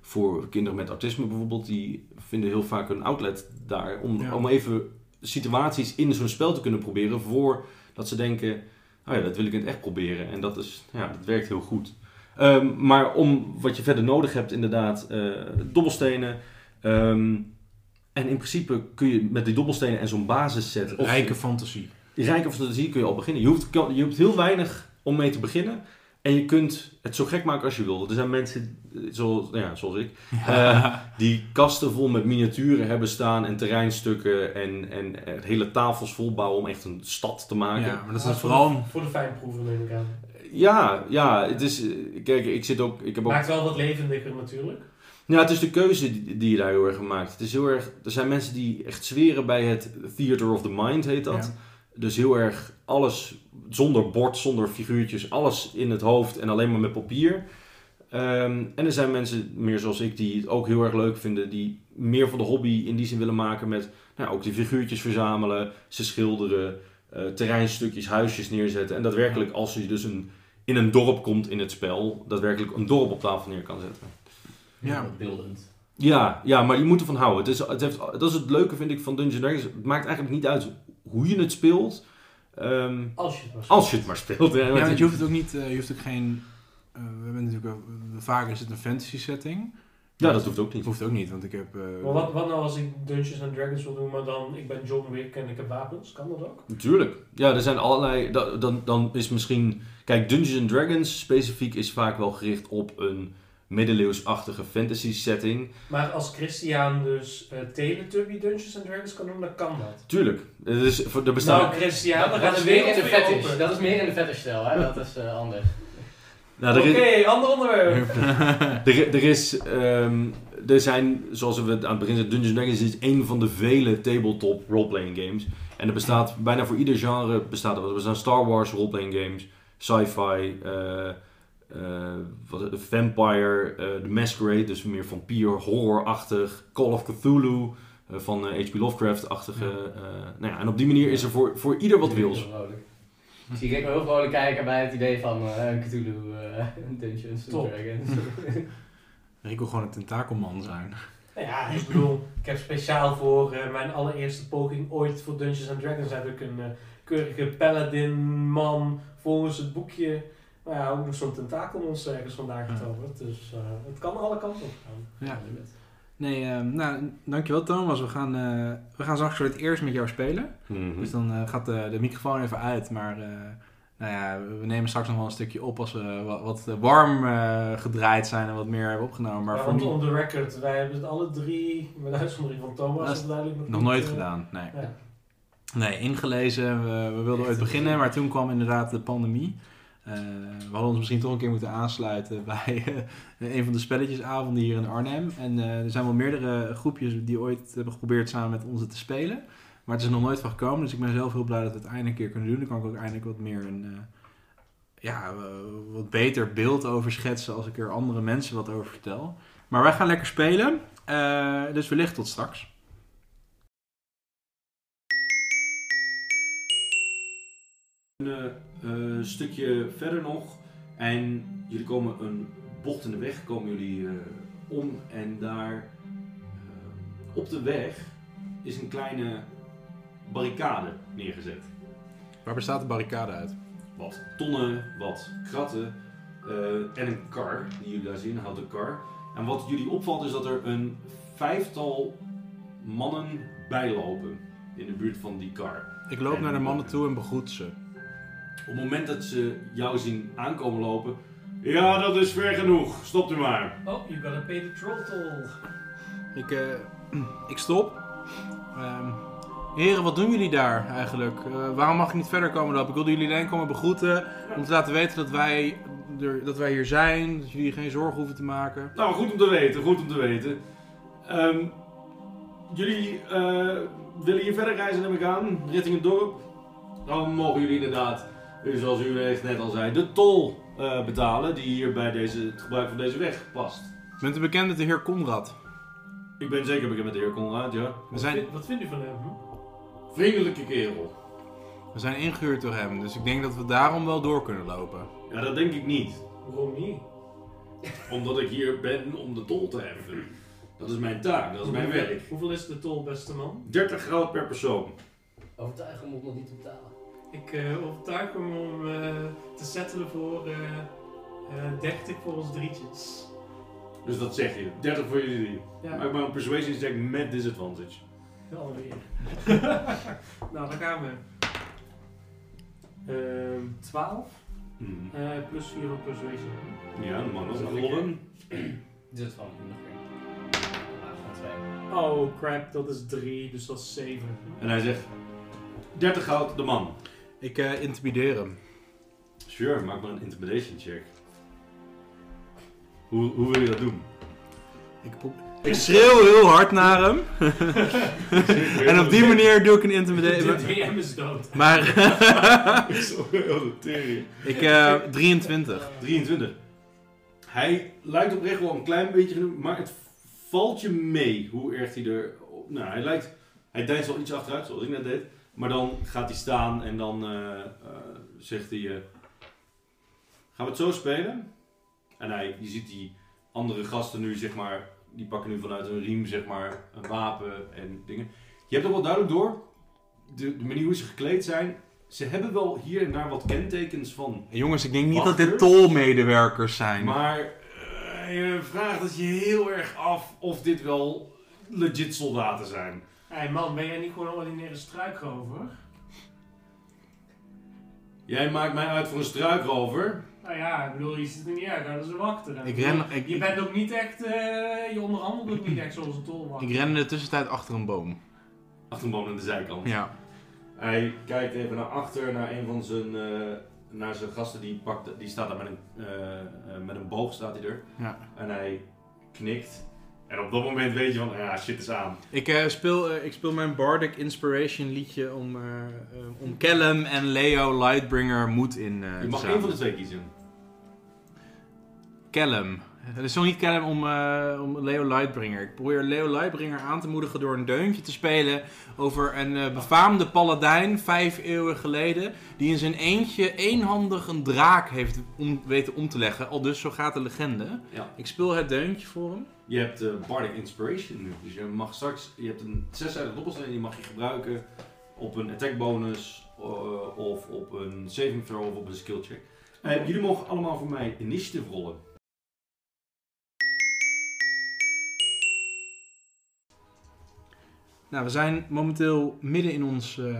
[SPEAKER 3] voor kinderen met autisme bijvoorbeeld, die vinden heel vaak een outlet daar om,
[SPEAKER 2] Ja.
[SPEAKER 3] om even situaties in zo'n spel te kunnen proberen voordat ze denken, oh ja, dat wil ik in het echt proberen. En dat, is, ja, dat werkt heel goed. Ehm, maar om wat je verder nodig hebt, inderdaad, eh, dobbelstenen. Ehm, en in principe kun je met die dobbelstenen en zo'n basisset... of-
[SPEAKER 2] Rijke fantasie.
[SPEAKER 3] die rijke fantasie kun je al beginnen. Je hoeft, je hoeft heel weinig om mee te beginnen. En je kunt het zo gek maken als je wil. Er zijn mensen, eh, zoals, nou ja, zoals ik, eh, die kasten vol met miniaturen hebben staan en terreinstukken en, en eh, hele tafels vol bouwen om echt een stad te maken.
[SPEAKER 2] Ja, maar dat is
[SPEAKER 4] voor
[SPEAKER 2] vooral...
[SPEAKER 4] de, voor de fijnproeven neem ik aan.
[SPEAKER 3] Ja, ja, het is, kijk, ik zit ook, ik heb ook
[SPEAKER 4] Maakt wel wat levendiger natuurlijk.
[SPEAKER 3] Ja, het is de keuze die, die je daar heel erg maakt. Het is heel erg, er zijn mensen die echt zweren bij het theater of the mind, heet dat.
[SPEAKER 2] Ja.
[SPEAKER 3] Dus heel erg alles zonder bord, zonder figuurtjes, alles in het hoofd en alleen maar met papier. Ehm, en er zijn mensen, meer zoals ik, die het ook heel erg leuk vinden, die meer van de hobby in die zin willen maken met nou, ook die figuurtjes verzamelen, ze schilderen, eh, terreinstukjes, huisjes neerzetten. En daadwerkelijk, als je dus een, in een dorp komt in het spel, daadwerkelijk een dorp op tafel neer kan zetten.
[SPEAKER 2] Ja.
[SPEAKER 5] Beeldend.
[SPEAKER 3] Ja, ja, maar je moet ervan houden. Het is, het heeft, dat is het leuke, vind ik, van Dungeons Dragons. Het maakt eigenlijk niet uit hoe je het speelt. ehm,
[SPEAKER 4] Als je het maar
[SPEAKER 3] als je het maar speelt.
[SPEAKER 2] Ja, want je hoeft het ook niet... eh, je hoeft ook geen... eh, we hebben natuurlijk... ook- vaak is het een fantasy setting.
[SPEAKER 3] Ja, dat hoeft ook niet.
[SPEAKER 2] Dat hoeft ook niet, want ik heb... eh,
[SPEAKER 4] Maar wat, wat nou als ik Dungeons and Dragons wil doen, maar dan ik ben John Wick en ik heb wapens? Kan dat ook?
[SPEAKER 3] Natuurlijk. Ja, er zijn allerlei... da- Dan, dan is misschien... Kijk, Dungeons and Dragons specifiek is vaak wel gericht op een middeleeuwsachtige fantasy setting.
[SPEAKER 4] Maar als Christian dus eh Teletubby Dungeons and Dragons kan doen, dan kan dat.
[SPEAKER 3] Tuurlijk. Het is, voor- er bestaan...
[SPEAKER 4] Nou, Christian, dan
[SPEAKER 5] dat
[SPEAKER 4] gaat
[SPEAKER 5] is
[SPEAKER 4] de
[SPEAKER 5] meer in
[SPEAKER 4] wereld
[SPEAKER 5] de fetish. Dat is meer in de fetish stijl, hè? Dat is eh, anders.
[SPEAKER 3] nou, er
[SPEAKER 4] Oké,
[SPEAKER 3] is-
[SPEAKER 4] ander onderwerp.
[SPEAKER 3] Er, er is, ehm, er zijn, zoals we het aan het begin zeiden, Dungeons Dragons is een van de vele tabletop roleplaying games. En er bestaat, bijna voor ieder genre bestaat er wat. Er bestaan Star Wars roleplaying games, sci-fi, eh, wat, vampire, eh The Masquerade, dus meer vampier, horror-achtig, Call of Cthulhu, eh, van eh, H.P. Lovecraft-achtige.
[SPEAKER 2] Ja.
[SPEAKER 3] eh, nou ja, en op die manier is er voor, voor ieder wat wils.
[SPEAKER 5] Heel vrolijk. Ik zie wel heel vrolijk kijken bij het idee van eh Cthulhu eh, Dungeons and
[SPEAKER 4] Top.
[SPEAKER 5] Dragons.
[SPEAKER 2] Ik wil gewoon een tentakelman zijn.
[SPEAKER 4] Nou Ja, ik bedoel, ik heb speciaal voor eh, mijn allereerste poging ooit voor Dungeons and Dragons heb ik een eh, keurige paladin man volgens het boekje. Maar ja, ook nog zo'n tentakelmonster ergens vandaan
[SPEAKER 2] Ja.
[SPEAKER 4] getoverd. Dus eh, het kan alle kanten op gaan.
[SPEAKER 2] Ja. Nee, ehm, nou, dankjewel Thomas. We gaan, eh, we gaan straks voor het eerst met jou spelen.
[SPEAKER 3] Mhm.
[SPEAKER 2] Dus dan eh, gaat de, de microfoon even uit. Maar eh, nou ja, we nemen straks nog wel een stukje op als we wat, wat warm eh, gedraaid zijn en wat meer hebben opgenomen. Maar
[SPEAKER 4] Maar
[SPEAKER 2] voor
[SPEAKER 4] on,
[SPEAKER 2] nu
[SPEAKER 4] on the record, wij hebben het alle drie, met uitzondering van Thomas,
[SPEAKER 2] Dat is
[SPEAKER 4] duidelijk nog,
[SPEAKER 2] nooit gedaan. Nee.
[SPEAKER 4] ja.
[SPEAKER 2] nee, ingelezen. We, we wilden ooit beginnen, maar toen kwam inderdaad de pandemie. Eh, we hadden ons misschien toch een keer moeten aansluiten bij eh, een van de spelletjesavonden hier in Arnhem. En eh, er zijn wel meerdere groepjes die ooit hebben geprobeerd samen met ons te spelen. Maar het is er nog nooit van gekomen. Dus ik ben zelf heel blij dat we het eindelijk een keer kunnen doen. Dan kan ik ook eindelijk wat meer een ja, wat beter beeld over schetsen als ik er andere mensen wat over vertel. Maar wij gaan lekker spelen. Dus wellicht tot straks.
[SPEAKER 3] Een eh, stukje verder nog. En jullie komen een bocht in de weg, komen jullie eh, om. En daar eh, op de weg is een kleine barricade neergezet.
[SPEAKER 2] Waar bestaat de barricade uit?
[SPEAKER 3] Wat tonnen, wat kratten eh, en een kar die jullie daar zien, een houten kar. En wat jullie opvalt is dat er een vijftal mannen bijlopen in de buurt van die kar.
[SPEAKER 2] Ik loop naar de mannen toe en begroet ze.
[SPEAKER 3] Op het moment dat ze jou zien aankomen lopen. Ja, dat is ver genoeg. Stopt u maar.
[SPEAKER 4] Oh, you gotta pay the troll toll.
[SPEAKER 2] Ik, eh, ik stop. Ehm, heren, wat doen jullie daar eigenlijk? Eh, waarom mag ik niet verder komen lopen? Ik wilde jullie alleen komen begroeten. Om te laten weten dat wij, er, dat wij hier zijn. Dat jullie geen zorgen hoeven te maken.
[SPEAKER 3] Nou, goed om te weten, goed om te weten. Ehm, jullie eh, willen hier verder reizen, neem ik aan, richting het dorp. Dan mogen jullie inderdaad, eh, zoals u echt net al zei, de tol eh, betalen die hier bij deze, het gebruik van deze weg past.
[SPEAKER 2] Bent u bekend met de heer Conrad?
[SPEAKER 3] Ik ben zeker bekend met de heer Conrad, ja.
[SPEAKER 2] We
[SPEAKER 4] Wat,
[SPEAKER 2] zijn,
[SPEAKER 4] wat vindt u van hem?
[SPEAKER 3] Vriendelijke kerel.
[SPEAKER 2] we zijn ingehuurd door hem. Dus ik denk dat we daarom wel door kunnen lopen.
[SPEAKER 3] Ja, dat denk ik niet.
[SPEAKER 4] Waarom niet?
[SPEAKER 3] Omdat ik hier ben om de tol te heffen. Dat is mijn taak, dat is mijn werk.
[SPEAKER 4] Hoeveel is de tol, beste man?
[SPEAKER 3] 30 goud per persoon.
[SPEAKER 5] Overtuigen moet nog niet te betalen.
[SPEAKER 4] Ik eh, overtuig hem om eh, te settelen voor eh eh, 30 voor ons drietjes.
[SPEAKER 3] Dus dat zeg je. 30 voor jullie drie.
[SPEAKER 4] Ja,
[SPEAKER 3] Maak maar een persuasion check met disadvantage.
[SPEAKER 4] alweer. nou, daar gaan we. Ehm 12
[SPEAKER 3] Mhm.
[SPEAKER 4] eh, plus 4 op persuasion.
[SPEAKER 3] Ja, dan mag nog
[SPEAKER 4] Zal
[SPEAKER 3] een rollen.
[SPEAKER 5] Dit is van nog twee.
[SPEAKER 4] Oh crap, dat is 3, dus dat is 7.
[SPEAKER 3] En hij zegt: 30 goud de man.
[SPEAKER 2] Ik eh, intimideer hem.
[SPEAKER 3] Sure, maak maar een intimidation check. Hoe, hoe wil je dat doen?
[SPEAKER 2] Ik, ik schreeuw heel hard naar hem. en op die manier doe ik een
[SPEAKER 4] De
[SPEAKER 2] intimidation.
[SPEAKER 4] DM is dood.
[SPEAKER 2] Maar
[SPEAKER 3] de
[SPEAKER 2] ik, eh 23.
[SPEAKER 3] 23. Hij lijkt oprecht wel een klein beetje, maar het valt je mee hoe erg hij er. Nou, hij lijkt. Hij deinst wel iets achteruit, zoals ik net deed. Maar dan gaat hij staan en dan eh, eh, zegt hij: eh, Gaan we het zo spelen? En hij, je ziet die andere gasten nu, zeg maar, die pakken nu vanuit een riem, zeg maar, een wapen en dingen. Je hebt ook wel duidelijk door, de, de manier hoe ze gekleed zijn. Ze hebben wel hier en daar wat kentekens van
[SPEAKER 2] Jongens, ik denk niet dat dit tolmedewerkers zijn.
[SPEAKER 3] maar je vraagt het je heel erg af of dit wel legit soldaten zijn.
[SPEAKER 4] Hé hey man, ben jij niet gewoon een ordinaire struikrover?
[SPEAKER 3] Jij maakt mij uit voor een struikrover.
[SPEAKER 4] Nou ja, ik bedoel, je zit er niet uit, dat is een wachter.
[SPEAKER 2] Ik ren- ik-
[SPEAKER 4] je bent ook niet echt, eh, je onderhandelt ook niet echt zoals een tolwachter.
[SPEAKER 2] Ik ren in de tussentijd achter een boom.
[SPEAKER 3] Achter een boom aan de zijkant.
[SPEAKER 2] Ja.
[SPEAKER 3] Hij kijkt even naar achter, naar een van zijn, eh, naar zijn gasten. Die, pakt, die staat daar met een, eh, met een boog, staat hij er.
[SPEAKER 2] Ja.
[SPEAKER 3] En hij knikt. En op dat moment weet je van, ja, shit is aan.
[SPEAKER 2] Ik, eh, speel, eh, ik speel mijn Bardic Inspiration liedje om, eh, eh, om Callum en Leo Lightbringer moed in eh
[SPEAKER 3] Je mag één van de twee kiezen.
[SPEAKER 2] Callum. Het is nog niet Callum om, eh, om Leo Lightbringer. Ik probeer Leo Lightbringer aan te moedigen door een deuntje te spelen over een eh, befaamde paladijn, vijf eeuwen geleden, die in zijn eentje eenhandig een draak heeft om, weten om te leggen. Al dus, zo gaat de legende.
[SPEAKER 3] Ja.
[SPEAKER 2] Ik speel het deuntje voor hem.
[SPEAKER 3] Je hebt eh, Bardic Inspiration nu. Dus je mag straks, je hebt een zeszijdig dobbelsteen en die mag je gebruiken op een attack bonus of op een saving throw of op een skill check. Jullie mogen allemaal voor mij initiative rollen.
[SPEAKER 2] Nou, we zijn momenteel midden in ons eh,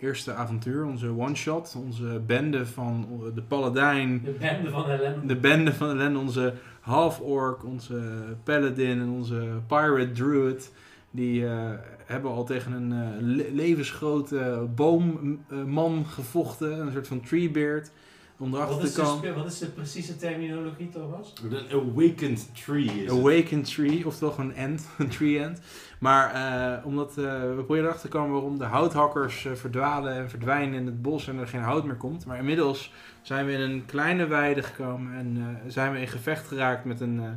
[SPEAKER 2] eerste avontuur, onze one-shot, onze bende van eh, de paladijn,
[SPEAKER 4] De bende van ellende.
[SPEAKER 2] de bende van ellende, onze half-orc, onze paladin en onze pirate druid. Die eh, hebben al tegen een le- levensgrote boomman gevochten, een soort van treebeard, om
[SPEAKER 4] Wat
[SPEAKER 2] erachter
[SPEAKER 4] is,
[SPEAKER 2] te
[SPEAKER 4] de,
[SPEAKER 2] komen.
[SPEAKER 4] spe- wat is de precieze terminologie, Thomas?
[SPEAKER 3] Een awakened tree is.
[SPEAKER 2] Awakened Tree, oftewel gewoon een end, een tree end. Maar eh, omdat eh, we proberen erachter te komen waarom de houthakkers eh, verdwalen en verdwijnen in het bos en er geen hout meer komt. Maar inmiddels zijn we in een kleine weide gekomen en eh, zijn we in gevecht geraakt met een eh,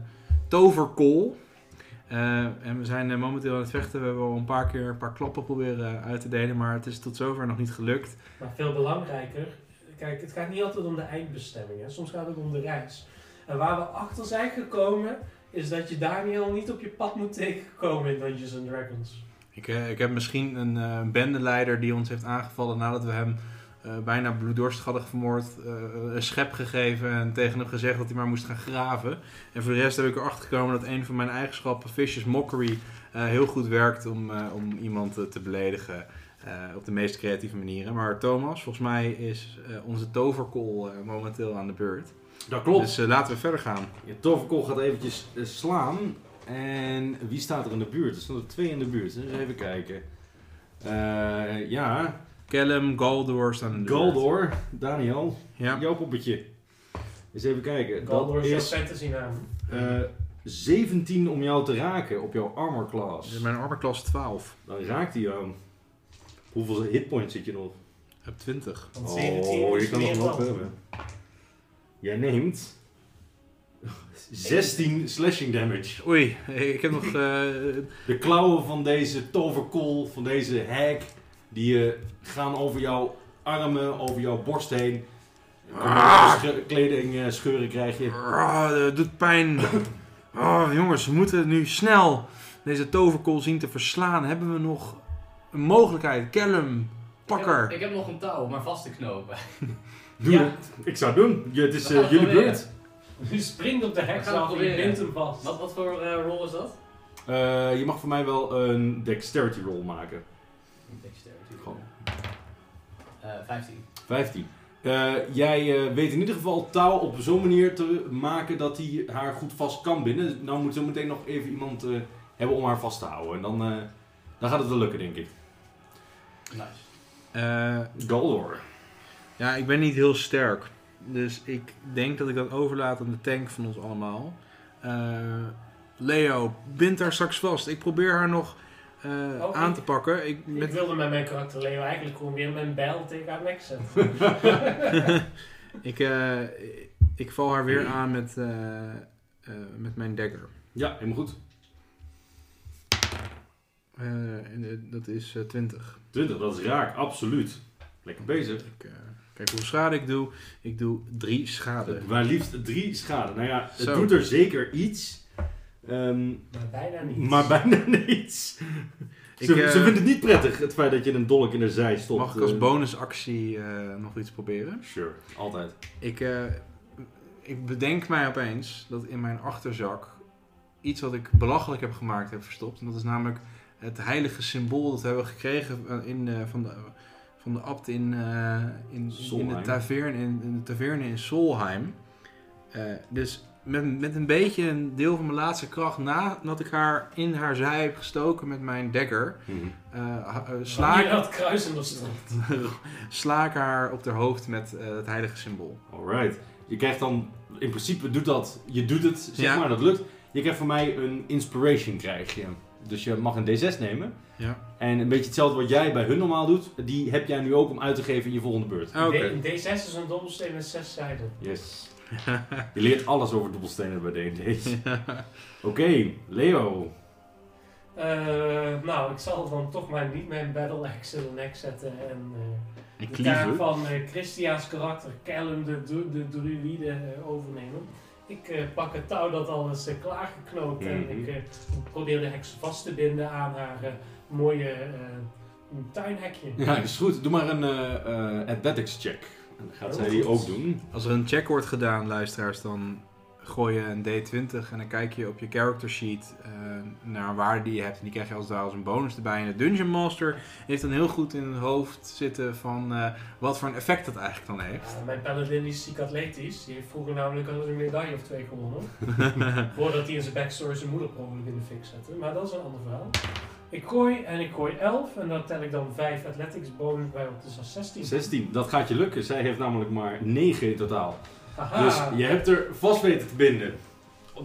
[SPEAKER 2] toverkool. Eh, en we zijn momenteel aan het vechten. We hebben al een paar keer een paar klappen proberen uit te delen, maar het is tot zover nog niet gelukt.
[SPEAKER 4] Maar veel belangrijker, kijk, het gaat niet altijd om de eindbestemming. Hè. Soms gaat het om de reis. En waar we achter zijn gekomen, is dat je Daniel niet op je pad moet tegenkomen in Dungeons and Dragons.
[SPEAKER 2] Ik, eh, ik heb misschien een eh, bendeleider die ons heeft aangevallen nadat we hem eh, bijna bloeddorstig hadden vermoord, een schep gegeven en tegen hem gezegd dat hij maar moest gaan graven. En voor de rest heb ik erachter gekomen dat een van mijn eigenschappen, Vicious Mockery, heel goed werkt om, om iemand te beledigen eh, op de meest creatieve manieren. Maar Thomas, volgens mij is eh, onze toverkool eh, momenteel aan de beurt.
[SPEAKER 3] Dat klopt.
[SPEAKER 2] Dus laten we verder gaan.
[SPEAKER 3] Je toverkool gaat eventjes slaan. En wie staat er in de buurt? Er staan er twee in de buurt. Dus even kijken. Eh, ja,
[SPEAKER 2] Callum, Galdor staan in de beurt.
[SPEAKER 3] Galdor, Daniel,
[SPEAKER 2] Ja.
[SPEAKER 3] jouw poppetje. Eens even kijken.
[SPEAKER 4] Galdor
[SPEAKER 3] Dat
[SPEAKER 4] is jouw fantasy naam.
[SPEAKER 3] eh, 17 om jou te raken op jouw armor class.
[SPEAKER 2] Mijn armor class 12.
[SPEAKER 3] Dan raakt hij jou. Hoeveel hitpoints zit je nog?
[SPEAKER 2] Ik heb 20.
[SPEAKER 4] Want 17
[SPEAKER 3] Oh, je kan nog
[SPEAKER 4] dan.
[SPEAKER 3] hebben. Jij neemt 16 slashing damage.
[SPEAKER 2] Oei, ik heb nog. eh,
[SPEAKER 3] De klauwen van deze toverkool, van deze hag, die eh, gaan over jouw armen, over jouw borst heen.
[SPEAKER 2] Ah.
[SPEAKER 3] Sch- Kleding eh, scheuren krijg je.
[SPEAKER 2] Ah, doet pijn. Oh, jongens, we moeten nu snel deze toverkool zien te verslaan. Hebben we nog een mogelijkheid? Callum, pak
[SPEAKER 5] Ik heb, ik heb nog een touw, maar vast te knopen.
[SPEAKER 3] Doe
[SPEAKER 4] Ja.
[SPEAKER 3] het. Ik zou het doen. Ja, het is
[SPEAKER 5] We gaan
[SPEAKER 3] eh,
[SPEAKER 5] het
[SPEAKER 3] jullie
[SPEAKER 5] proberen.
[SPEAKER 3] beurt.
[SPEAKER 4] Je springt op de heks
[SPEAKER 5] We gaan het
[SPEAKER 4] af en je
[SPEAKER 5] proberen.
[SPEAKER 4] bindt hem vast.
[SPEAKER 5] Wat, wat voor eh rol is dat?
[SPEAKER 3] Eh, je mag voor mij wel een dexterity roll maken.
[SPEAKER 5] Dexterity.
[SPEAKER 3] Gewoon.
[SPEAKER 5] Eh 15.
[SPEAKER 3] 15. Eh, jij eh, weet in ieder geval touw op zo'n manier te maken dat hij haar goed vast kan binden. Nou moet zo meteen nog even iemand eh, hebben om haar vast te houden. En dan, eh, dan gaat het wel lukken, denk ik.
[SPEAKER 5] Nice.
[SPEAKER 2] Eh,
[SPEAKER 3] Galdor.
[SPEAKER 2] ja, ik ben niet heel sterk. Dus ik denk dat ik dat overlaat aan de tank van ons allemaal. Eh, Leo, bind haar straks vast. Ik probeer haar nog eh,
[SPEAKER 4] Oh,
[SPEAKER 2] aan
[SPEAKER 4] ik-
[SPEAKER 2] te pakken. Ik,
[SPEAKER 4] Ik
[SPEAKER 2] met,
[SPEAKER 4] wilde met mijn karakter Leo eigenlijk gewoon weer mijn bijl tegen haar nek zetten.
[SPEAKER 2] ik, eh, ik val haar weer aan met, eh, eh, met mijn dagger.
[SPEAKER 3] Ja, helemaal goed.
[SPEAKER 2] Eh, en, eh, dat is eh, 20.
[SPEAKER 3] 20, dat is raak, absoluut. Lekker bezig.
[SPEAKER 2] Ik, kijk hoeveel schade ik doe. Ik doe 3 schade.
[SPEAKER 3] Maar liefst drie schade. Nou ja, het
[SPEAKER 2] Zo.
[SPEAKER 3] doet er zeker iets. Ehm,
[SPEAKER 4] maar bijna niet.
[SPEAKER 3] maar bijna niets.
[SPEAKER 2] Ik,
[SPEAKER 3] ze, ze vindt het niet prettig, het feit dat je een dolk in de zij stopt.
[SPEAKER 2] Mag ik als bonusactie eh, nog iets proberen?
[SPEAKER 3] Sure, altijd.
[SPEAKER 2] Ik, eh, ik bedenk mij opeens dat in mijn achterzak iets wat ik belachelijk heb gemaakt heb verstopt. En dat is namelijk het heilige symbool dat we hebben gekregen in, eh, van, de, van de abt in, eh, in, in, de
[SPEAKER 3] Solheim.
[SPEAKER 2] taverne, in, in de taverne in Solheim. Eh, dus met, met een beetje een deel van mijn laatste kracht nadat ik haar in haar zij heb gestoken met mijn dagger,
[SPEAKER 3] Mhm.
[SPEAKER 4] Sla
[SPEAKER 2] ik,
[SPEAKER 4] dat kruis in de strot.
[SPEAKER 2] sla ik haar op haar hoofd met het heilige symbool.
[SPEAKER 3] Alright. Je krijgt dan, in principe doet dat, je doet het, zeg
[SPEAKER 2] Ja.
[SPEAKER 3] maar, dat lukt. Je krijgt van mij een inspiration krijg je. Dus je mag een D6 nemen.
[SPEAKER 2] Ja.
[SPEAKER 3] En een beetje hetzelfde wat jij bij hun normaal doet, die heb jij nu ook om uit te geven in je volgende beurt.
[SPEAKER 4] Een D- een D6 is een dobbelsteen met zes zijden.
[SPEAKER 3] Yes. Je leert alles over dobbelstenen bij D&D. Oké, Leo.
[SPEAKER 4] Eh, nou, ik zal dan toch maar niet mijn battle axe in de nek zetten en eh,
[SPEAKER 2] Ik
[SPEAKER 4] de taak van eh, Christia's karakter, Callum de, de druïde, overnemen. Ik eh, pak het touw dat al is eh, klaargeknoopt en
[SPEAKER 3] Mhm.
[SPEAKER 4] ik eh, probeer de heks vast te binden aan haar mooie eh, tuinhekje.
[SPEAKER 3] Ja, is goed. Doe maar een eh, eh, athletics check. En dan gaat
[SPEAKER 4] Oh,
[SPEAKER 3] zij die
[SPEAKER 4] goed.
[SPEAKER 3] ook doen.
[SPEAKER 2] Als er een check wordt gedaan, luisteraars, dan gooi je een D20 en dan kijk je op je character sheet eh, naar een waarde die je hebt. En die krijg je als ware als een bonus erbij. En de Dungeon Master heeft dan heel goed in het hoofd zitten van eh, wat voor een effect dat eigenlijk dan heeft.
[SPEAKER 4] Mijn paladin is ziek atletisch. Die heeft vroeger namelijk al een medaille of twee gewonnen. Voordat hij in zijn backstory zijn moeder ongeluk in de fik zette. Maar dat is een ander verhaal. Ik gooi en ik gooi 11 en dan tel ik dan 5 athletics bonus bij op, dus dat is 16.
[SPEAKER 3] 16, dat gaat je lukken. Zij heeft namelijk maar 9 in totaal. Dus je hebt er vast weten te binden.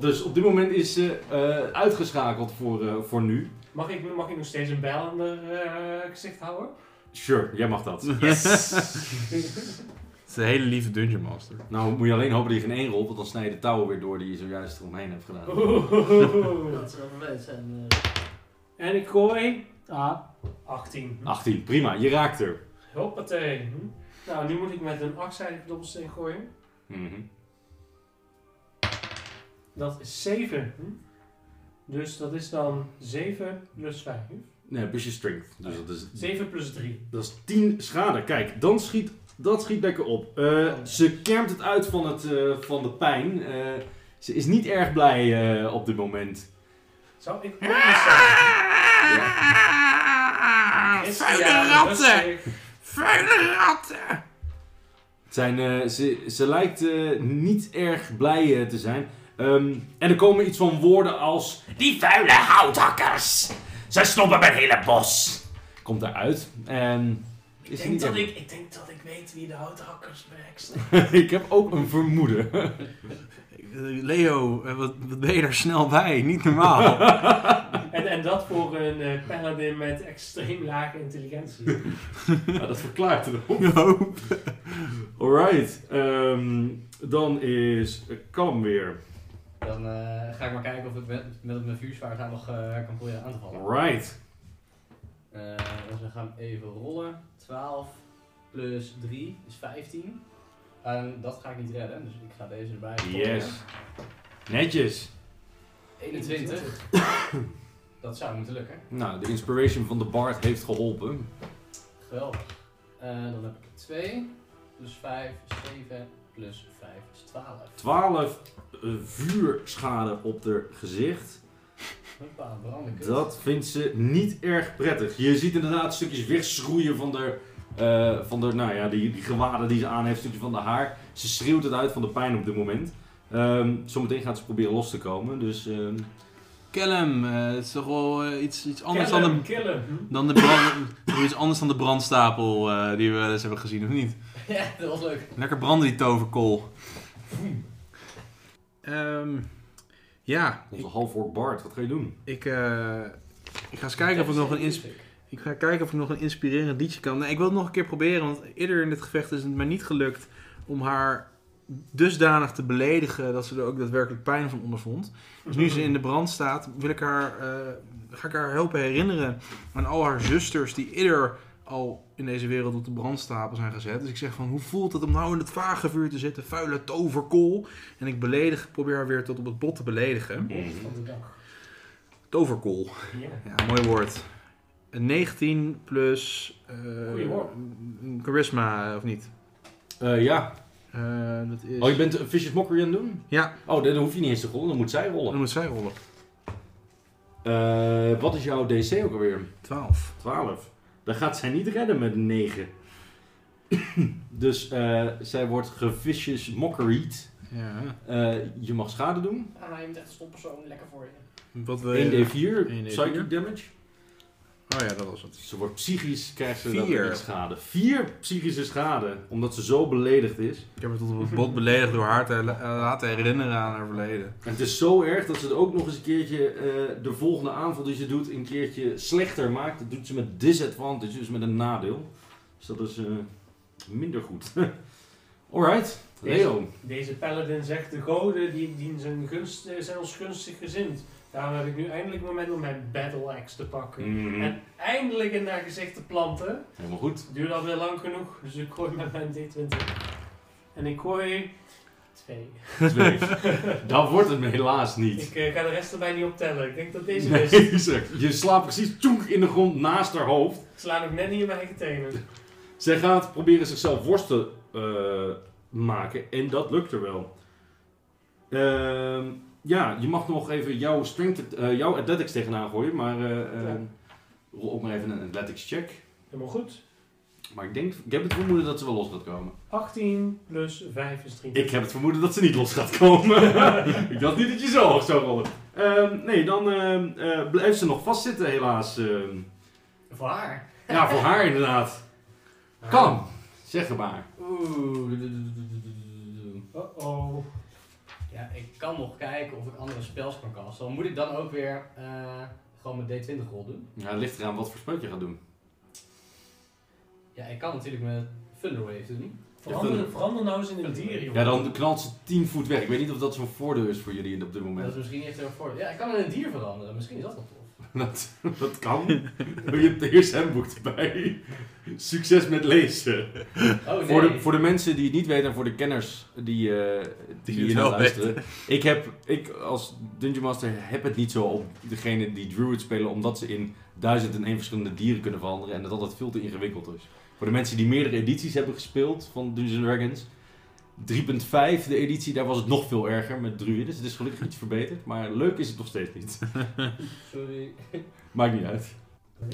[SPEAKER 3] Dus op dit moment is ze eh, uitgeschakeld voor, eh, voor nu.
[SPEAKER 4] mag, ik, mag ik nog steeds een bijl aan de eh, gezicht houden?
[SPEAKER 3] Sure, jij mag dat.
[SPEAKER 4] Yes!
[SPEAKER 2] Het is een hele lieve Dungeon Master.
[SPEAKER 3] Nou moet je alleen hopen dat je geen één rolt, want dan snij je de touwen weer door die je zojuist eromheen hebt gedaan.
[SPEAKER 4] Oeh.
[SPEAKER 5] Dat zou vervelend zijn.
[SPEAKER 4] en ik gooi
[SPEAKER 5] Ah.
[SPEAKER 4] 18.
[SPEAKER 3] 18, prima, je raakt er.
[SPEAKER 4] Hoppatee. Nou, nu moet ik met een achtzijdige dobbelsteen gooien.
[SPEAKER 3] Mhm.
[SPEAKER 4] Dat is 7. Hm? Dus dat is dan 7 plus 5.
[SPEAKER 3] Nee, plus je strength. Dus dat is
[SPEAKER 4] 7 plus 3.
[SPEAKER 3] Dat is 10 schade. Kijk, dan schiet, dat schiet lekker op. Eh, ze kermt het uit van, het, eh, van de pijn. Eh, ze is niet erg blij eh, op dit moment.
[SPEAKER 4] Zou ik ook zeggen?
[SPEAKER 2] Vuile ratten! Vuile ratten!
[SPEAKER 3] Zijn, eh, ze, ze lijkt eh, niet erg blij eh, te zijn. Ehm, en er komen iets van woorden als... Die vuile houthakkers! Ze snoppen mijn hele bos! Komt eruit. En...
[SPEAKER 4] Ik
[SPEAKER 3] Is
[SPEAKER 4] denk,
[SPEAKER 3] niet
[SPEAKER 4] dat
[SPEAKER 3] erg-
[SPEAKER 4] ik, ik denk dat ik weet wie de houthakkers werkt.
[SPEAKER 3] ik heb ook een vermoeden.
[SPEAKER 2] Leo, wat, wat ben je daar snel bij? Niet normaal.
[SPEAKER 4] en, en dat voor een eh, paladin met extreem lage intelligentie.
[SPEAKER 3] ja, dat verklaart het ook. Alright. ehm, dan is Callum weer.
[SPEAKER 5] Dan eh, ga ik maar kijken of ik met, met mijn vuurzwaard haar nog eh, kan proberen aan te vallen.
[SPEAKER 3] Alright.
[SPEAKER 5] Eh, dus we gaan even rollen. 12 plus 3 is 15. En dat ga ik niet redden, dus ik ga deze erbij.
[SPEAKER 3] Yes. Netjes.
[SPEAKER 5] 21. dat zou moeten lukken.
[SPEAKER 3] Nou, de inspiration van de Bard heeft geholpen.
[SPEAKER 5] Geweldig. Eh, dan heb ik 2, plus 5 is 7, plus 5 is 12.
[SPEAKER 3] 12 eh, vuurschade op haar gezicht.
[SPEAKER 5] Hoppa.
[SPEAKER 3] Dat vindt ze niet erg prettig. Je ziet inderdaad stukjes wegschroeien van de, eh, van de nou ja, die, die gewaden die ze aan heeft, stukje van de haar. Ze schreeuwt het uit van de pijn op dit moment. Ehm, zometeen gaat ze proberen los te komen. Dus ehm,
[SPEAKER 2] Kill hem. eh, het is toch wel eh, iets, iets anders dan de,
[SPEAKER 4] killen.
[SPEAKER 2] dan de brand, iets anders dan de brandstapel eh, die we wel eens hebben gezien, of niet?
[SPEAKER 5] Ja, dat was leuk.
[SPEAKER 2] Lekker branden die toverkool. Ehm, ja,
[SPEAKER 3] onze half Bard, wat ga je doen?
[SPEAKER 2] ik, eh, ik ga eens kijken of ik nog een Ik ga kijken of ik nog een inspirerend liedje kan. Nee, ik wil het nog een keer proberen, want eerder in dit gevecht is het mij niet gelukt om haar dusdanig te beledigen dat ze er ook daadwerkelijk pijn van ondervond. Dus nu ze in de brand staat, wil ik haar, eh, ga ik haar helpen herinneren aan al haar zusters die eerder al in deze wereld op de brandstapel zijn gezet. Dus ik zeg van, hoe voelt het om nou in het vagevuur te zitten, vuile toverkool? En ik beledig, probeer haar weer tot op het bot te beledigen.
[SPEAKER 4] Van de dag.
[SPEAKER 2] Toverkool.
[SPEAKER 4] Ja.
[SPEAKER 2] Ja, mooi woord. Een 19 plus eh,
[SPEAKER 4] Goeie hoor.
[SPEAKER 2] een charisma, eh, of niet?
[SPEAKER 3] Eh, ja.
[SPEAKER 2] Eh, dat is...
[SPEAKER 3] Oh, je bent een Vicious Mockery aan het doen?
[SPEAKER 2] Ja,
[SPEAKER 3] Oh, dan hoef je niet eens te rollen, dan moet zij
[SPEAKER 2] dan
[SPEAKER 3] rollen.
[SPEAKER 2] moet zij rollen.
[SPEAKER 3] Eh, wat is jouw DC ook alweer?
[SPEAKER 2] 12.
[SPEAKER 3] 12. Dan gaat zij niet redden met een 9. dus eh, zij wordt gevicious mockeried.
[SPEAKER 2] Ja.
[SPEAKER 3] Eh, je mag schade doen.
[SPEAKER 5] Ah, je bent echt een stom persoon, lekker voor je.
[SPEAKER 2] Wat wil je?
[SPEAKER 3] 1d4
[SPEAKER 2] 1d4.
[SPEAKER 3] psychic damage.
[SPEAKER 2] Oh ja, dat was het.
[SPEAKER 3] Ze wordt psychisch, krijgt ze
[SPEAKER 2] Vier.
[SPEAKER 3] dan schade. 4 psychische schade, omdat ze zo beledigd is.
[SPEAKER 2] Ik heb haar tot op het bot beledigd door haar te la- eh, laten herinneren aan haar verleden.
[SPEAKER 3] En het is zo erg dat ze het ook nog eens een keertje eh, de volgende aanval die ze doet, een keertje slechter maakt. Dat doet ze met disadvantage, dus met een nadeel. Dus dat is eh, minder goed. Alright, Leo.
[SPEAKER 4] Deze paladin zegt, de goden die, die zijn, gunst, zijn ons gunstig gezind. Daarom heb ik nu eindelijk moment om mijn battle axe te pakken.
[SPEAKER 3] Mhm.
[SPEAKER 4] En eindelijk in haar gezicht te planten.
[SPEAKER 3] Helemaal goed.
[SPEAKER 4] Duurde alweer lang genoeg, dus ik gooi met mijn D20. En ik gooi... Twee.
[SPEAKER 3] Twee. dat wordt het me helaas niet.
[SPEAKER 4] Ik eh, ga de rest erbij niet optellen. Ik denk dat deze
[SPEAKER 3] Nee,
[SPEAKER 4] is.
[SPEAKER 3] je slaat precies toenk in de grond naast haar hoofd.
[SPEAKER 4] Ik sla nog net niet in mijn eigen tenen.
[SPEAKER 3] Zij gaat proberen zichzelf worst te eh, maken en dat lukt er wel. Ehm, ja, je mag nog even jouw, strength, eh, jouw athletics tegenaan gooien, maar
[SPEAKER 4] Ja.
[SPEAKER 3] rol ook maar even een athletics check.
[SPEAKER 4] Helemaal goed.
[SPEAKER 3] Maar ik denk, ik heb het vermoeden dat ze wel los gaat komen.
[SPEAKER 4] 18 plus 5 is 23.
[SPEAKER 3] Ik heb het vermoeden dat ze niet los gaat komen. ik dacht niet dat je zo hoog zou rollen. Ehm, nee, dan ehm, eh, blijft ze nog vastzitten helaas.
[SPEAKER 5] Voor haar.
[SPEAKER 3] ja, voor haar inderdaad. Kan, zeg maar.
[SPEAKER 5] Oeh.
[SPEAKER 4] Uh-oh.
[SPEAKER 5] Ja, ik kan nog kijken of ik andere spels kan casten. Dan moet ik dan ook weer eh, gewoon mijn D20 rol doen.
[SPEAKER 3] Ja, het ligt eraan wat voor spreuk je gaat doen.
[SPEAKER 5] Ja, ik kan natuurlijk met Thunderwave doen.
[SPEAKER 4] Verander, verander nou eens in een dier.
[SPEAKER 3] Ja, dan knalt ze 10 voet weg. Ik weet niet of dat zo'n voordeel is voor jullie op dit
[SPEAKER 5] Dat is
[SPEAKER 3] moment.
[SPEAKER 5] misschien niet echt heel voor. Ja, ik kan in een dier veranderen. Misschien is dat wel tof.
[SPEAKER 3] Dat, dat kan. je hebt de eerste handboek erbij. Succes met lezen.
[SPEAKER 5] Oh nee.
[SPEAKER 3] Voor, de, voor de mensen die het niet weten en voor de kenners die, eh die, hier naar luisteren. Ik heb, ik als Dungeon Master heb het niet zo op degene die Druid spelen, omdat ze in duizend en één verschillende dieren kunnen veranderen en dat altijd veel te ingewikkeld is. Voor de mensen die meerdere edities hebben gespeeld van Dungeons Dragons. 3.5, de editie, daar was het nog veel erger met druiden. Dus het is gelukkig iets verbeterd, maar leuk is het nog steeds niet.
[SPEAKER 5] Sorry.
[SPEAKER 3] Maakt niet uit.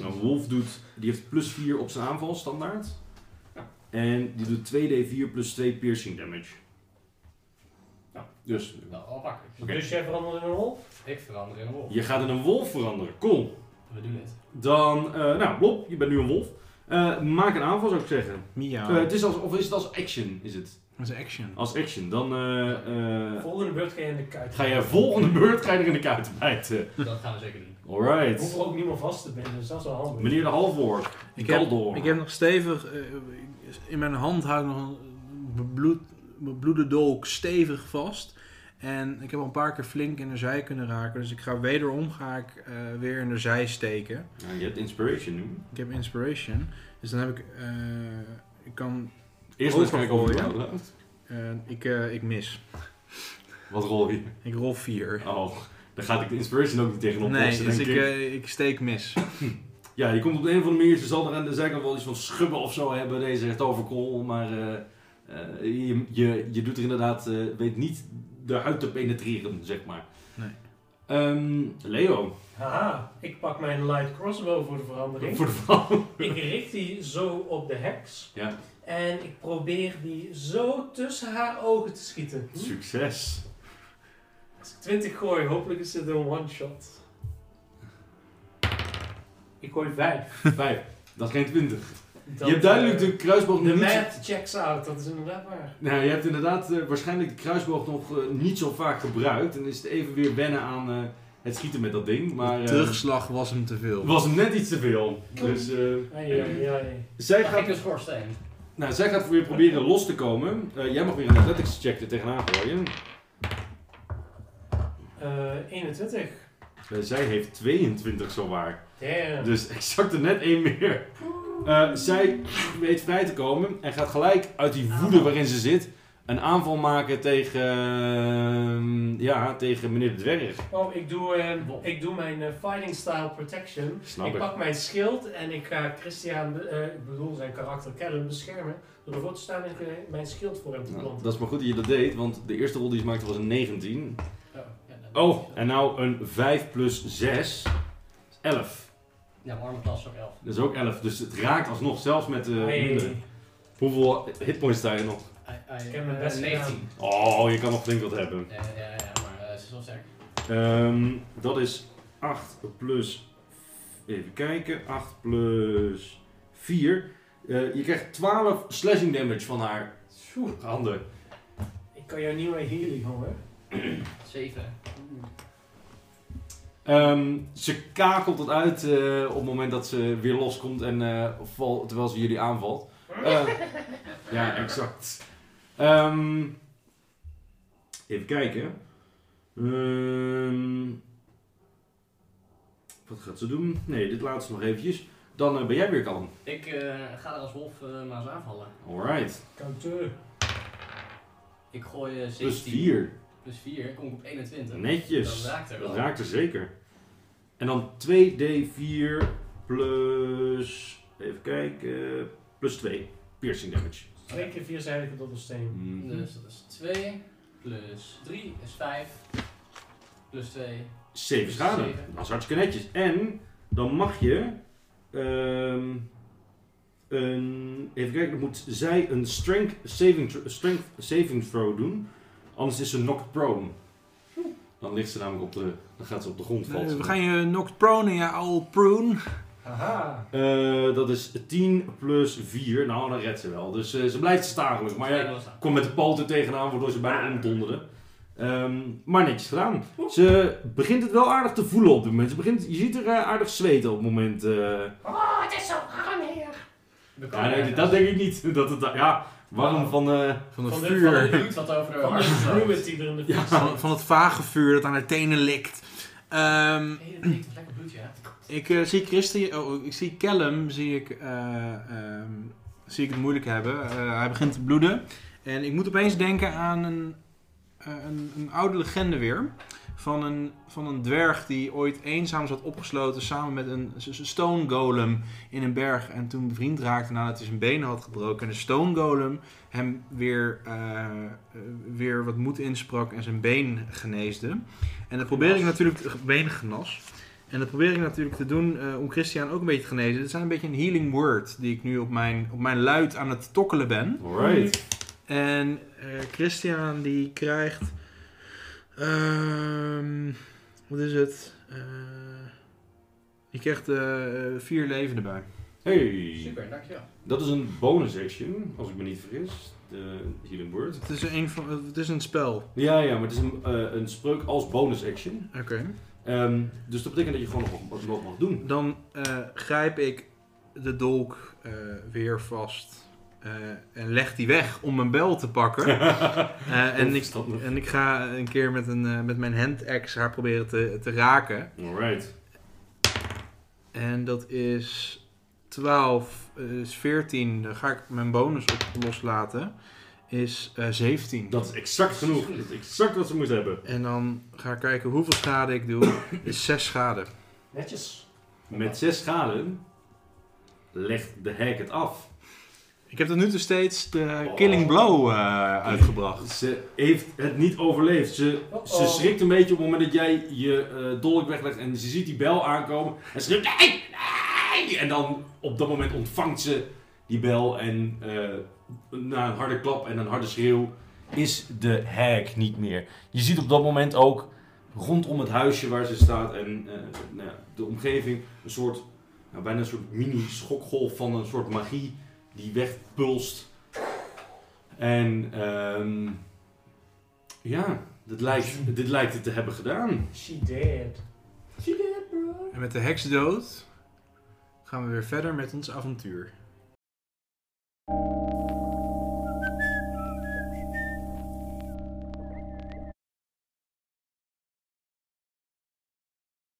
[SPEAKER 3] Nou, Wolf doet, die heeft plus 4 op zijn aanval, standaard. En die doet 2d4 plus 2 piercing damage.
[SPEAKER 5] Ja.
[SPEAKER 3] Dus
[SPEAKER 5] Nou, al.
[SPEAKER 3] Oké.
[SPEAKER 4] Dus jij verandert in een wolf?
[SPEAKER 5] Ik verander in een wolf.
[SPEAKER 3] je gaat in een wolf veranderen. Cool.
[SPEAKER 5] We doen het.
[SPEAKER 3] Dan, eh, nou, Bob, je bent nu een wolf. Eh, maak een aanval zou ik zeggen.
[SPEAKER 2] Mia.
[SPEAKER 3] Eh, het is als, of is het als action? Is het?
[SPEAKER 2] Is action.
[SPEAKER 3] Als action. Dan eh, eh,
[SPEAKER 4] Volgende beurt ga je in de kuit.
[SPEAKER 3] ga je volgende beurt ga je er in de kuit bijten.
[SPEAKER 5] Dat gaan we zeker doen.
[SPEAKER 4] Ik hoef
[SPEAKER 3] Alright.
[SPEAKER 4] er ook niet meer vast te binden, dus dat is wel handig.
[SPEAKER 3] Meneer de halfwoord.
[SPEAKER 2] Ik heb, ik heb nog stevig, eh, in mijn hand hou ik nog een bebloed, bebloede dolk stevig vast. En ik heb al een paar keer flink in de zij kunnen raken. Dus ik ga wederom ga ik, eh, weer in de zij steken.
[SPEAKER 3] Ja, je hebt inspiration nu.
[SPEAKER 2] Ik heb inspiration. Dus dan heb ik, eh, ik kan
[SPEAKER 3] Eerst maar eens kijken of het jou.
[SPEAKER 2] Eh, ik, eh, ik mis.
[SPEAKER 3] Wat rol je?
[SPEAKER 2] Ik rol 4.
[SPEAKER 3] Oh, dan gaat ik de inspiration ook niet tegenop
[SPEAKER 2] Nee, dus
[SPEAKER 3] denk
[SPEAKER 2] ik,
[SPEAKER 3] ik.
[SPEAKER 2] eh, ik steek mis.
[SPEAKER 3] Ja, je komt op de een of andere manier, ze zal er aan de zijkant wel iets van schubben of zo hebben, deze toverkool, maar eh, eh, je, je, je doet er inderdaad, eh, weet niet de huid te penetreren, zeg maar.
[SPEAKER 2] Nee.
[SPEAKER 3] Ehm, Leo,
[SPEAKER 4] Haha, ik pak mijn light crossbow voor de verandering.
[SPEAKER 3] voor de.
[SPEAKER 4] Ik richt die zo op de heks.
[SPEAKER 3] Ja.
[SPEAKER 4] En ik probeer die zo tussen haar ogen te schieten. Hm?
[SPEAKER 3] Succes.
[SPEAKER 4] Als ik 20 gooi, hopelijk is het een one-shot. Ik gooi 5.
[SPEAKER 3] Vijf. Dat is geen twintig. je hebt duidelijk de kruisboog
[SPEAKER 4] eh, De
[SPEAKER 3] nog niet...
[SPEAKER 4] math checks out, dat is inderdaad waar.
[SPEAKER 3] Nou, je hebt inderdaad eh, waarschijnlijk de kruisboog nog eh, niet zo vaak gebruikt. En is het even weer wennen aan eh, het schieten met dat ding. Maar
[SPEAKER 2] de
[SPEAKER 3] eh,
[SPEAKER 2] terugslag was hem te veel.
[SPEAKER 3] was hem net iets te veel. Dus eh,
[SPEAKER 4] Ai, ai, ai.
[SPEAKER 3] zij,
[SPEAKER 5] Mag ik
[SPEAKER 3] gaat,
[SPEAKER 5] een schoorsteen?
[SPEAKER 3] Nou, zij gaat weer proberen los te komen. Eh, jij mag weer een athletics check er tegenaan gooien.
[SPEAKER 4] Eh, 21.
[SPEAKER 3] Eh, zij heeft 22 zowaar.
[SPEAKER 4] Damn.
[SPEAKER 3] Dus exact er net één meer. Zij weet vrij te komen en gaat gelijk uit die woede waarin ze zit een aanval maken tegen, ehm, ja, tegen meneer de dwerg.
[SPEAKER 4] Oh, ik doe, eh, ik doe mijn eh, fighting style protection.
[SPEAKER 3] Snap
[SPEAKER 4] ik
[SPEAKER 3] ik.
[SPEAKER 4] pak mijn schild en ik ga Christian, eh, ik bedoel zijn karakter Kellen, beschermen. Door ervoor te staan en mijn schild voor hem te
[SPEAKER 3] Nou,
[SPEAKER 4] planten.
[SPEAKER 3] dat is maar goed dat je dat deed, want de eerste rol die ze maakte was een 19.
[SPEAKER 5] Oh, ja,
[SPEAKER 3] Oh, en nou een 5 plus 6. 11.
[SPEAKER 5] Ja, mijn arme tas is ook 11.
[SPEAKER 3] Dat is ook 11, dus het raakt alsnog, zelfs met eh
[SPEAKER 4] Hey.
[SPEAKER 3] minder. Hoeveel hitpoints sta je nog?
[SPEAKER 5] Ik
[SPEAKER 4] heb mijn best
[SPEAKER 5] 19.
[SPEAKER 3] Oh, je kan nog flink wat hebben.
[SPEAKER 5] Ja, ja, ja, maar eh, ze is wel sterk.
[SPEAKER 3] Ehm, dat is 8 plus. Even kijken. 8 plus 4. Eh, je krijgt 12 slashing damage van haar handen.
[SPEAKER 4] Ik kan jou niet meer healen, jongen.
[SPEAKER 5] 7.
[SPEAKER 3] Ehm, ze kakelt het uit eh, op het moment dat ze weer loskomt en eh, val, terwijl ze jullie aanvalt. Eh, ja, exact. Ehm, even kijken. Ehm, wat gaat ze doen? Nee, dit laat ze nog eventjes. Dan eh, ben jij weer kalm.
[SPEAKER 5] Ik eh, ga er als wolf eh, maar eens aanvallen.
[SPEAKER 3] Alright.
[SPEAKER 4] Counter.
[SPEAKER 5] Ik gooi eh, 17.
[SPEAKER 3] Plus 4.
[SPEAKER 5] Plus 4, kom ik op 21.
[SPEAKER 3] Netjes.
[SPEAKER 5] Dat raakt er
[SPEAKER 3] Dat
[SPEAKER 5] wel.
[SPEAKER 3] raakt er zeker. En dan 2d4 plus. Even kijken. Plus 2. Piercing damage.
[SPEAKER 4] Twee keer vierzijdige dobbelsteen.
[SPEAKER 3] Mhm.
[SPEAKER 5] Dus dat is 2. Plus 3 is 5. Plus 2.
[SPEAKER 3] 7 schade.
[SPEAKER 5] Zeven.
[SPEAKER 3] Dat is hartstikke netjes. En dan mag je. ehm, een, even kijken, dan moet zij een strength saving, strength saving throw doen. Anders is ze knocked prone. Dan ligt ze namelijk op de. Dan gaat ze op de grond vallen.
[SPEAKER 2] we gaan je knocked prone in je oude prune.
[SPEAKER 4] Haha.
[SPEAKER 3] Eh, dat is 10 plus 4. Nou, dan redt ze wel. Dus eh, ze blijft stakelijk. Maar ja, komt met de poten tegenaan, waardoor ze bijna omdonderde. Ehm, maar netjes gedaan. Ze begint het wel aardig te voelen op dit moment. Ze begint, je ziet er eh, aardig zweten op het moment.
[SPEAKER 4] Oh, het is zo warm hier.
[SPEAKER 3] Ja, nee, dat denk ik niet. Dat het, ja, warm van... eh,
[SPEAKER 2] Van het
[SPEAKER 4] Van de-
[SPEAKER 2] vuur.
[SPEAKER 5] Van de
[SPEAKER 4] Van de er in de
[SPEAKER 2] Van, van het vage vuur dat aan haar tenen likt.
[SPEAKER 5] Lekker ja.
[SPEAKER 2] ik eh, zie Christi, oh, ik zie Callum, zie ik, eh, ehm, zie ik het moeilijk hebben. Eh, hij begint te bloeden. En ik moet opeens denken aan een, een, een oude legende weer. Van een, van een dwerg die ooit eenzaam zat opgesloten samen met een stone golem in een berg. En toen bevriend raakte nadat hij zijn benen had gebroken. En de stone golem hem weer, eh, weer wat moed insprak en zijn been geneesde. En dat probeer ik natuurlijk, te- beengenas. En dat probeer ik natuurlijk te doen eh, om Christian ook een beetje te genezen. Het zijn een beetje een healing word die ik nu op mijn, op mijn luid aan het tokkelen ben.
[SPEAKER 3] alright.
[SPEAKER 2] En eh, Christian die krijgt. Ehm, wat is het? Eh, die krijgt eh, vier leven erbij.
[SPEAKER 3] Hey.
[SPEAKER 5] Super, dankjewel.
[SPEAKER 3] Dat is een bonus action, als ik me niet vergis. De Healing Word.
[SPEAKER 2] Het is een, van, het is een spel.
[SPEAKER 3] Ja, ja, maar het is een, eh, een spreuk als bonus action.
[SPEAKER 2] Oké.
[SPEAKER 3] Ehm, dus dat betekent dat je gewoon nog, nog mag doen.
[SPEAKER 2] Dan eh, grijp ik de dolk eh, weer vast. Eh, en leg die weg om mijn bel te pakken. Eh, en, ik, en ik ga een keer met, een, eh, met mijn handaxe haar proberen te, te raken.
[SPEAKER 3] Alright.
[SPEAKER 2] En dat is 12, eh, is 14. Dan ga ik mijn bonus op loslaten. is eh 17.
[SPEAKER 3] Dat is exact genoeg. Dat is exact wat ze moeten hebben.
[SPEAKER 2] En dan ga ik kijken hoeveel schade ik doe. is 6 schade.
[SPEAKER 4] Netjes.
[SPEAKER 3] Met zes schade legt de hek het af.
[SPEAKER 2] Ik heb tot nu toe steeds de
[SPEAKER 3] Oh.
[SPEAKER 2] Killing Blow eh, uitgebracht.
[SPEAKER 3] Ze heeft het niet overleefd. Ze, ze schrikt een beetje op het moment dat jij je eh, dolk weglegt en ze ziet die bel aankomen. En ze schrikt, nee, nee! En dan op dat moment ontvangt ze die bel en eh, na een harde klap en een harde schreeuw is de hek niet meer. Je ziet op dat moment ook rondom het huisje waar ze staat en eh, nou ja, de omgeving een soort, nou, bijna een soort mini schokgolf van een soort magie die wegpulst. En ehm, ja, dit lijkt, dit lijkt het te hebben gedaan.
[SPEAKER 4] She dead, She dead bro.
[SPEAKER 2] En met de heks dood gaan we weer verder met ons avontuur.